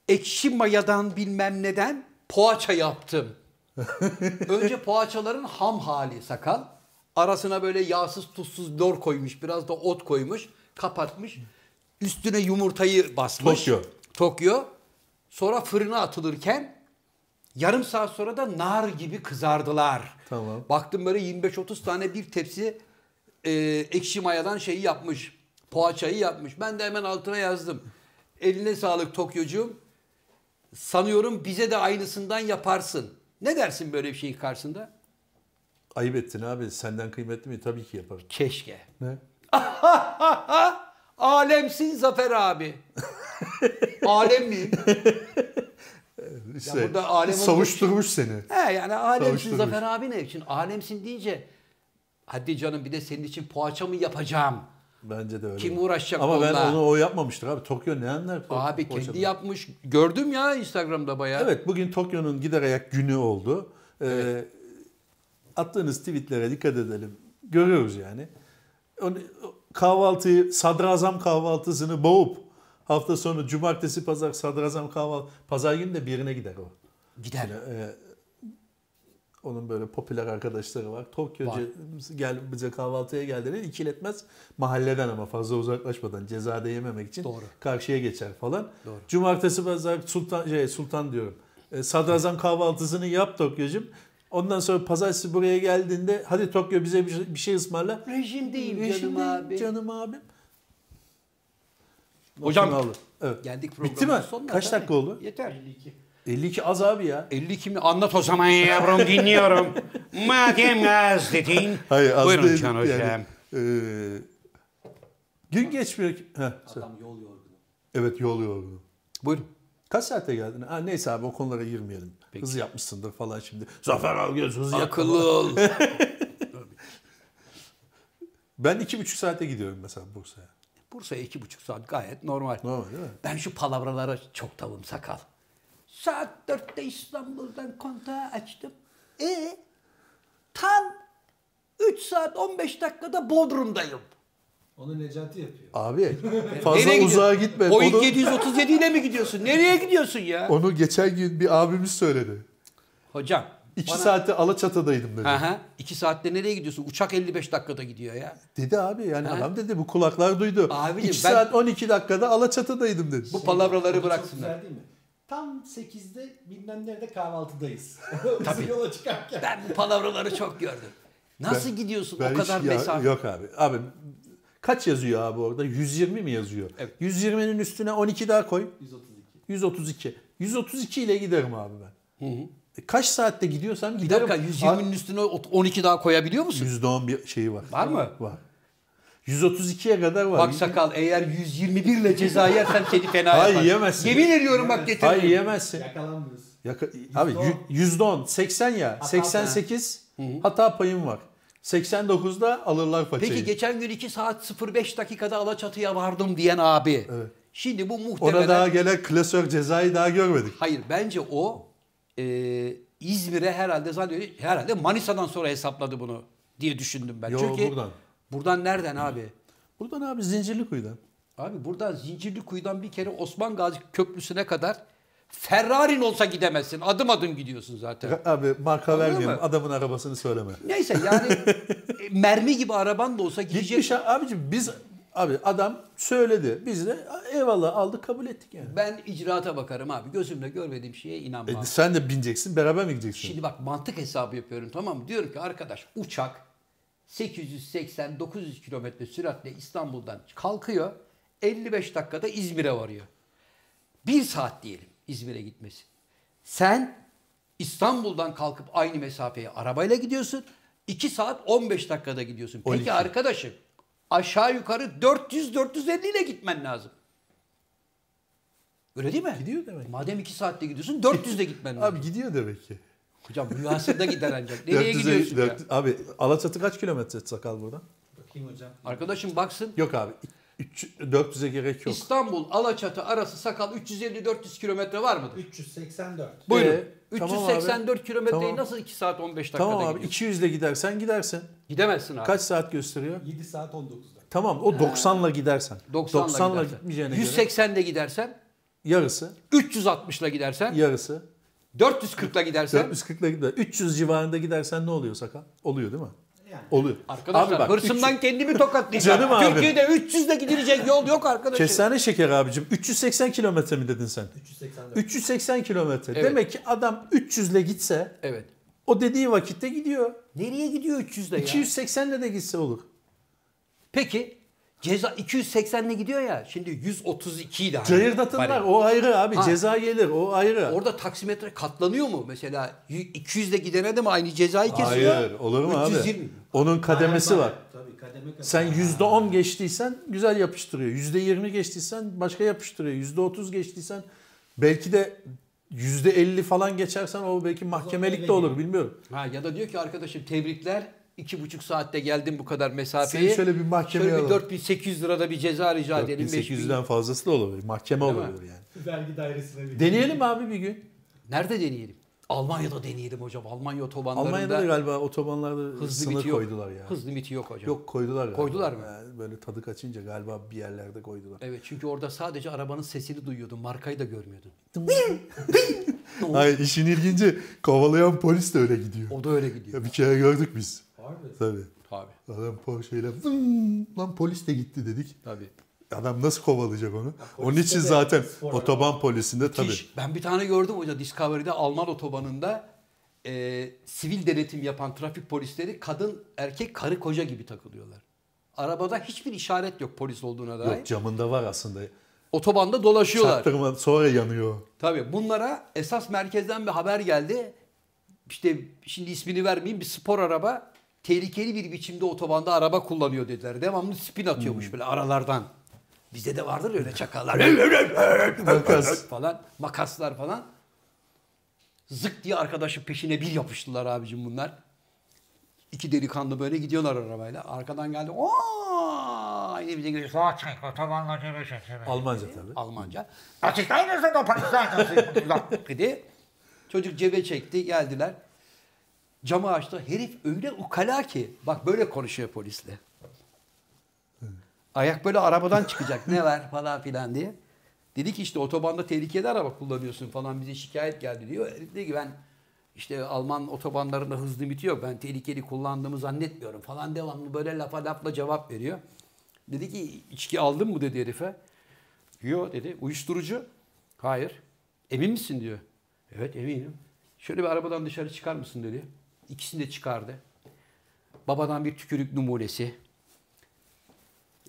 Ekşi mayadan bilmem neden poğaça yaptım. Önce poğaçaların ham hali sakal. Arasına böyle yağsız tuzsuz lor koymuş. Biraz da ot koymuş. Kapatmış. Üstüne yumurtayı basmış. Tokyo. Tokyo. Sonra fırına atılırken yarım saat sonra da nar gibi kızardılar. Tamam. Baktım böyle 25-30 tane bir tepsi e, ekşi mayadan şeyi yapmış. Poğaçayı yapmış. Ben de hemen altına yazdım. Eline sağlık Tokyocuğum. Sanıyorum bize de aynısından yaparsın. Ne dersin böyle bir şeyin karşısında? Ayıp ettin abi. Senden kıymetli mi? Tabii ki yaparım. Keşke. Ne? Alemsin Zafer abi. Alem miyim? işte burada alem savuşturmuş seni. He yani alemsin. Zafer abi ne için? Alemsin deyince hadi canım bir de senin için poğaça mı yapacağım? Bence de öyle. Kim uğraşacak Ama ben onunla? onu o yapmamıştır abi. Tokyo ne anlar? Abi kendi yapmış. Gördüm ya Instagram'da bayağı. Evet bugün Tokyo'nun gider ayak günü oldu. Ee, attığınız tweetlere dikkat edelim. Görüyoruz yani. Onu, kahvaltıyı, sadrazam kahvaltısını boğup hafta sonu cumartesi pazar sadrazam kahvaltı pazar günü de birine gider o. Gider. Yani, e, onun böyle popüler arkadaşları var. Tokyo'cu gel bize kahvaltıya geldiğini ikiletmez. Mahalleden ama fazla uzaklaşmadan cezada yememek için Doğru. karşıya geçer falan. Doğru. Cumartesi pazar sultan şey sultan diyorum. E, sadrazam kahvaltısını yap Tokyo'cum. Ondan sonra pazartesi buraya geldiğinde hadi Tokyo bize bir şey, bir şey ısmarla. Rejim değil Rejim canım değil, abi. Canım abim. Hocam aldı. Evet. geldik Bitti programın mi? sonuna. Kaç tabii. dakika oldu? Yeter. 52. 52 az abi ya. 52 mi? Anlat o zaman. Aman yavrum dinliyorum. Madem az dedin. Hayır az Buyurun değil. Can yani. Hocam. Ee, gün geçmiyor ki. Heh. Adam yol yorgunu. evet yol yorgunu. Buyurun. Kaç saate geldin? Ha, neyse abi o konulara girmeyelim. Hız yapmışsındır falan şimdi. Zafer al göz hız yapma Akıllı ol. Ben iki buçuk saate gidiyorum mesela Bursa'ya. Bursa'ya iki buçuk saat gayet normal. Normal değil mi? Ben şu palavralara çok tavım sakal. Saat dörtte İstanbul'dan kontağı açtım. E tam 3 saat 15 dakikada Bodrum'dayım. Onu Necati yapıyor. Abi fazla Nereye uzağa gidiyorsun? gitme. Boeing Onu, 737 ile mi gidiyorsun? Nereye gidiyorsun ya? onu geçen gün bir abimiz söyledi. Hocam. İki bana- saate Alaçatı'daydım dedi. Aha, iki saatte nereye gidiyorsun? Uçak 55 dakikada gidiyor ya. Dedi abi yani Ha? adam dedi bu kulaklar duydu. Abicim, 2 ben- saat 12 dakikada Alaçatı'daydım dedi. Bu palavraları Çok bıraksınlar. güzel değil mi? Tam 8'de bilmem nerede kahvaltıdayız. Tabii. yola çıkarken. Ben bu palavraları çok gördüm. Nasıl gidiyorsun Ben o kadar hiç- ya- mesafe? Yok abi. Abi kaç yazıyor abi orada? 120 mi yazıyor? Evet. 120'nin üstüne 12 daha koy. 132. 132. 132 ile giderim abi ben. E, Kaç saatte gidiyorsam Bir giderim. dakika 120'nin üstüne 12 daha koyabiliyor musun? %10 bir şeyi var. Var mı? Var. 132'ye kadar var. Bak sakal eğer 121 ile ceza yersen seni fena Hayır, yapar. yemezsin. Yemin ediyorum bak getiririm. Hayır yiyemezsin. Yakalanmıyoruz. Yaka- abi yü- %10, 80 ya. Hata 88 hata payım var. 89'da alırlar paçayı. Peki geçen gün 2 saat 05 dakikada Alaçatı'ya vardım diyen abi. Evet. Şimdi bu muhtemelen... Ona daha gelen klasör cezayı daha görmedik. Hayır bence o e, İzmir'e herhalde zannediyor herhalde Manisa'dan sonra hesapladı bunu diye düşündüm ben. Yo, Çünkü buradan. buradan nereden abi? Buradan abi Zincirlikuyu'dan. Abi buradan Zincirlikuyu'dan bir kere Osman Gazi Köprüsü'ne kadar Ferrari'n olsa gidemezsin. Adım adım gidiyorsun zaten. Abi marka Anladın vermeyelim. mı? Adamın arabasını söyleme. Neyse yani e, mermi gibi araban da olsa gidecek. Gitmiş abicim biz abi adam söyledi. Biz de eyvallah aldık kabul ettik yani. Ben icraata bakarım abi. Gözümle görmediğim şeye E, inanmam. sen de bineceksin beraber mi gideceksin? Şimdi bak mantık hesabı yapıyorum tamam mı? Diyorum ki arkadaş uçak 880-900 kilometre süratle İstanbul'dan kalkıyor. 55 dakikada İzmir'e varıyor. Bir saat diyelim İzmir'e gitmesi. Sen İstanbul'dan kalkıp aynı mesafeye arabayla gidiyorsun. 2 saat 15 dakikada gidiyorsun. Peki 12. arkadaşım aşağı yukarı 400-450 ile gitmen lazım. Öyle değil mi? Gidiyor demek. Madem 2 saatte gidiyorsun 400 de gitmen lazım. Abi gidiyor demek ki. Hocam rüyasında gider ancak. Nereye 400'e gidiyorsun ya? 400 Abi Alaçatı kaç kilometre sakal buradan? Bakayım hocam. Arkadaşım baksın. Yok abi. 300 400'e gerek yok. İstanbul Alaçatı arası sakal 350-400 kilometre var mıdır? 384. Buyurun. Ee, tamam 384 kilometreyi Tamam. nasıl 2 saat 15 dakikada Tamam abi gidiyorsun? 200 ile gidersen gidersin. Gidemezsin abi. Kaç saat gösteriyor? 7 saat 19'da. Tamam o 90'la gidersen. 90'la 90'la gidersen. gitmeyeceğine göre 180'de gidersen, yarısı 360'la gidersen, yarısı 440'la gidersen. 440'la gider. 300 civarında gidersen ne oluyor sakal? Oluyor değil mi? Yani. Oluyor. Arkadaşlar Abi bak, hırsımdan kendimi tokatlayacağım. Canım abi. Türkiye'de 300'de gidilecek yol yok arkadaşım. Kestane şeker abicim. 380 kilometre mi dedin sen? 384. 380 kilometre. Evet. Demek ki adam 300 ile gitse Evet. o dediği vakitte gidiyor. Nereye gidiyor 300'de ya? 280 ile de gitse olur. Peki ceza 280'le gidiyor ya. Şimdi 132 ile. hani Cayırdatınlar bari. o ayrı abi. Ha. Ceza gelir o ayrı. Orada taksimetre katlanıyor mu? Mesela 200 ile gidene de mi aynı cezayı kesiyor? Hayır olur mu abi? 320. Onun kademesi Aynen, var. Tabii kademe kademe. Sen %10 geçtiysen güzel yapıştırıyor. %20 geçtiysen başka yapıştırıyor. %30 geçtiysen belki de %50 falan geçersen o belki mahkemelik de olur bilmiyorum. Ha, ya da diyor ki arkadaşım tebrikler. İki buçuk saatte geldim bu kadar mesafeyi. Seni şöyle bir mahkemeye Şöyle bir alalım. 4800 lirada bir ceza rica edelim. 5000. 1800'den fazlası da olabilir. Mahkeme Değil mi? olabilir yani. Vergi dairesine bir. Deneyelim abi bir gün. Nerede deneyelim? Almanya'da deneyelim hocam. Almanya otobanlarında Almanya'da da galiba otobanlarda hız sınır limiti yok. koydular ya. Hız limiti yok hocam. Yok koydular galiba. Koydular mı? Yani böyle tadı kaçınca galiba bir yerlerde koydular. Evet çünkü orada sadece arabanın sesini duyuyordun. Markayı da görmüyordun. Hayır işin ilginci kovalayan polis de öyle gidiyor. O da öyle gidiyor. Ya bir kere gördük biz. Harbi. Tabii. Tabii. Adam Porsche'yle "Vın, lan polis de gitti dedik. Tabii. Adam nasıl kovalayacak onu? Onun poliste için zaten otoban polisinde tabii. Ben bir tane gördüm hoca Discovery'de Alman otobanında e, sivil denetim yapan trafik polisleri kadın erkek karı koca gibi takılıyorlar. Arabada hiçbir işaret yok polis olduğuna dair. Yok camında var aslında. Otobanda dolaşıyorlar. Çaktırma sonra yanıyor. Tabii bunlara esas merkezden bir haber geldi. İşte şimdi ismini vermeyeyim bir spor araba tehlikeli bir biçimde otobanda araba kullanıyor dediler. Devamlı spin atıyormuş böyle aralardan. Bizde de vardır öyle çakallar. Makas. falan makaslar falan. Zık diye arkadaşın peşine bir yapıştılar abicim bunlar. İki delikanlı böyle gidiyorlar arabayla. Arkadan geldi. Yine bize geliyor. Almanca tabii. Almanca. Açıklayın da polisler. dedi. Çocuk cebe çekti geldiler. Camı açtı. Herif öyle ukala ki. Bak böyle konuşuyor polisle. Ayak böyle arabadan çıkacak. Ne var falan filan diye. Dedi ki işte otobanda tehlikeli araba kullanıyorsun falan bize şikayet geldi diyor. Dedi ki ben işte Alman otobanlarında hız limiti yok. Ben tehlikeli kullandığımı zannetmiyorum falan devamlı böyle lafa lafla cevap veriyor. Dedi ki içki aldın mı dedi herife. Yok dedi. Uyuşturucu? Hayır. Emin misin diyor. Evet eminim. Şöyle bir arabadan dışarı çıkar mısın dedi. İkisini de çıkardı. Babadan bir tükürük numunesi.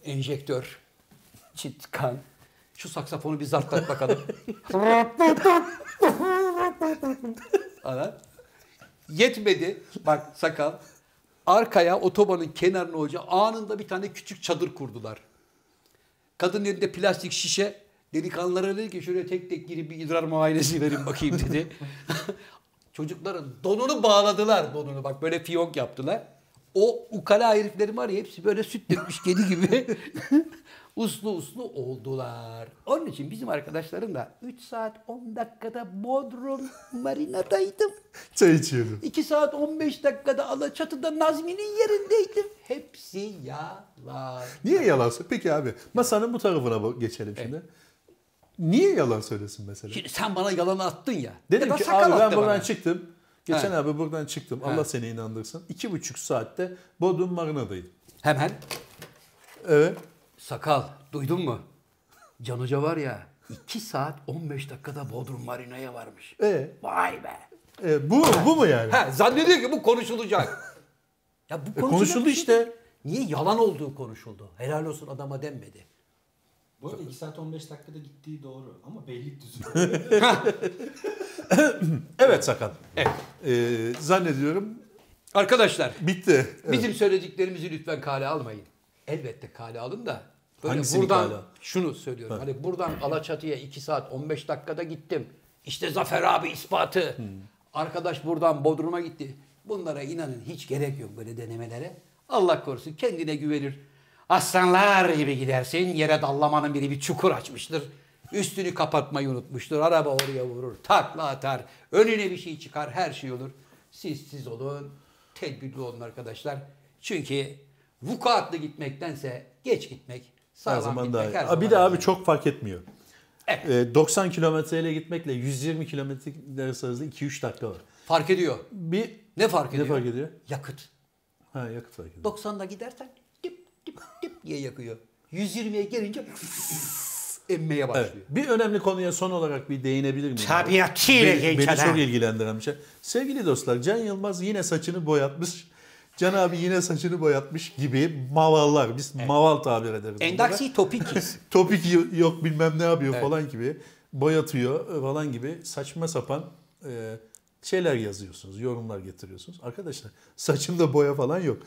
Enjektör. Çit kan. Şu saksafonu bir zartlat bakalım. Ana. Yetmedi. Bak sakal. Arkaya otobanın kenarına hoca anında bir tane küçük çadır kurdular. Kadının elinde plastik şişe. Delikanlılara dedi ki şöyle tek tek girip bir idrar muayenesi verin bakayım dedi. Çocukların donunu bağladılar donunu. Bak böyle fiyonk yaptılar. O ukala heriflerin var ya hepsi böyle süt dökmüş kedi gibi uslu uslu oldular. Onun için bizim arkadaşlarım da 3 saat 10 dakikada Bodrum Marina'daydım. Çay içiyordum. 2 saat 15 dakikada Alaçatı'da Nazmi'nin yerindeydim. Hepsi yalan. Niye yalan? Peki abi masanın bu tarafına geçelim şimdi. Niye yalan söylesin mesela? Şimdi sen bana yalanı attın ya. Dedim Ya ki abi ben buradan bana. çıktım. Geçen He. abi buradan çıktım. Allah He. seni inandırsın. İki buçuk saatte Bodrum Marina'daydım. Hemen Evet. sakal duydun mu? Can Hoca var ya 2 saat 15 dakikada Bodrum Marina'ya varmış. E, Vay be. e, bu, bu mu yani? Ha, zannediyor ki bu konuşulacak. ya bu E, konuşuldu şey işte. Niye yalan olduğu konuşuldu? Helal olsun adama denmedi. Bu arada 2 saat 15 dakikada gittiği doğru ama Beylikdüzü. Evet sakal. Evet. E, zannediyorum Arkadaşlar bitti. Evet. bizim söylediklerimizi lütfen kale almayın. Elbette kale alın da. Böyle Hangisini buradan kale al? şunu söylüyorum. Hani buradan Alaçatı'ya 2 saat 15 dakikada gittim. İşte Zafer abi ispatı. Hmm. Arkadaş buradan Bodrum'a gitti. Bunlara inanın hiç gerek yok böyle denemelere. Allah korusun kendine güvenir. Aslanlar gibi gidersin. Yere dallamanın biri bir çukur açmıştır. Üstünü kapatmayı unutmuştur. Araba oraya vurur. Takla atar. Önüne bir şey çıkar. Her şey olur. Siz siz olun. Tedbirli olun arkadaşlar. Çünkü vukuatlı gitmektense geç gitmek. Her Sağlam zaman gitmek daha iyi. her zaman Bir de abi çok fark etmiyor. Evet. E, 90 kilometreyle gitmekle 120 kilometre arasında 2-3 dakika var. Fark ediyor. Bir Ne fark Ne ediyor? fark ediyor? Yakıt. ha yakıt fark ediyor. 90'da gidersen dip dip diye yakıyor. 120'ye gelince emmeye başlıyor. Evet. Bir önemli konuya son olarak bir değinebilir miyim? Tabiatıyla genç beni çok ilgilendiren bir şey. Sevgili dostlar Can Yılmaz yine saçını boyatmış. Can abi yine saçını boyatmış gibi mavallar. Biz maval tabir ederiz. Endaksi. Topik y- yok bilmem ne yapıyor falan gibi. Boyatıyor falan gibi saçma sapan e, şeyler yazıyorsunuz. Yorumlar getiriyorsunuz. Arkadaşlar saçımda boya falan yok.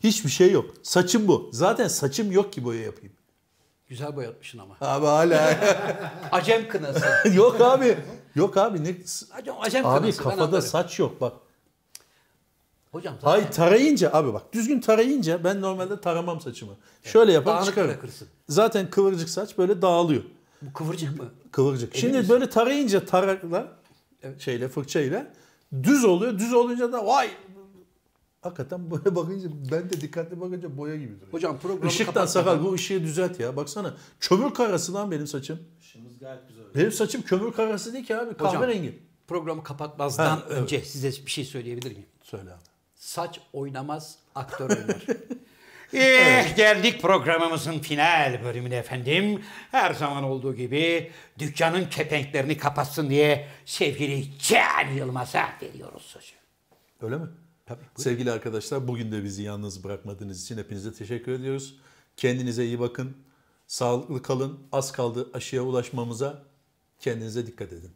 Hiçbir şey yok. Saçım bu. Zaten saçım yok ki boya yapayım. Güzel boyatmışsın ama. Abi hala. Acem kınası. yok abi. Yok abi ne Acem, acem Abi kınası. kafada saç yok bak. Hocam zaten Hayır tarayınca abi bak düzgün tarayınca ben normalde taramam saçımı. Şöyle yapar dağınık çıkarım. bırakırsın. Zaten kıvırcık saç böyle dağılıyor. bu kıvırcık mı? Kıvırcık. Şimdi misin? böyle tarayınca tarakla Evet. şeyle fırçayla düz oluyor. Düz olunca da vay Hakikaten böyle bakınca ben de dikkatli bakınca boya gibi duruyor. Hocam programı Işıktan sakal bu ışığı düzelt ya. Baksana kömür karası lan benim saçım. İşimiz gayet güzel. Benim saçım kömür karası değil ki abi Hocam. kahverengi. Programı kapatmazdan Ha, evet. önce size bir şey söyleyebilir miyim? Söyle abi. Saç oynamaz, aktör oynar. Eh, geldik programımızın final bölümüne efendim. Her zaman olduğu gibi dükkanın kepenklerini kapatsın diye sevgili Can Yılmaz'a veriyoruz sözü. Öyle mi? Tabii. Sevgili arkadaşlar bugün de bizi yalnız bırakmadığınız için hepinize teşekkür ediyoruz. Kendinize iyi bakın. Sağlıklı kalın. Az kaldı aşıya ulaşmamıza. Kendinize dikkat edin.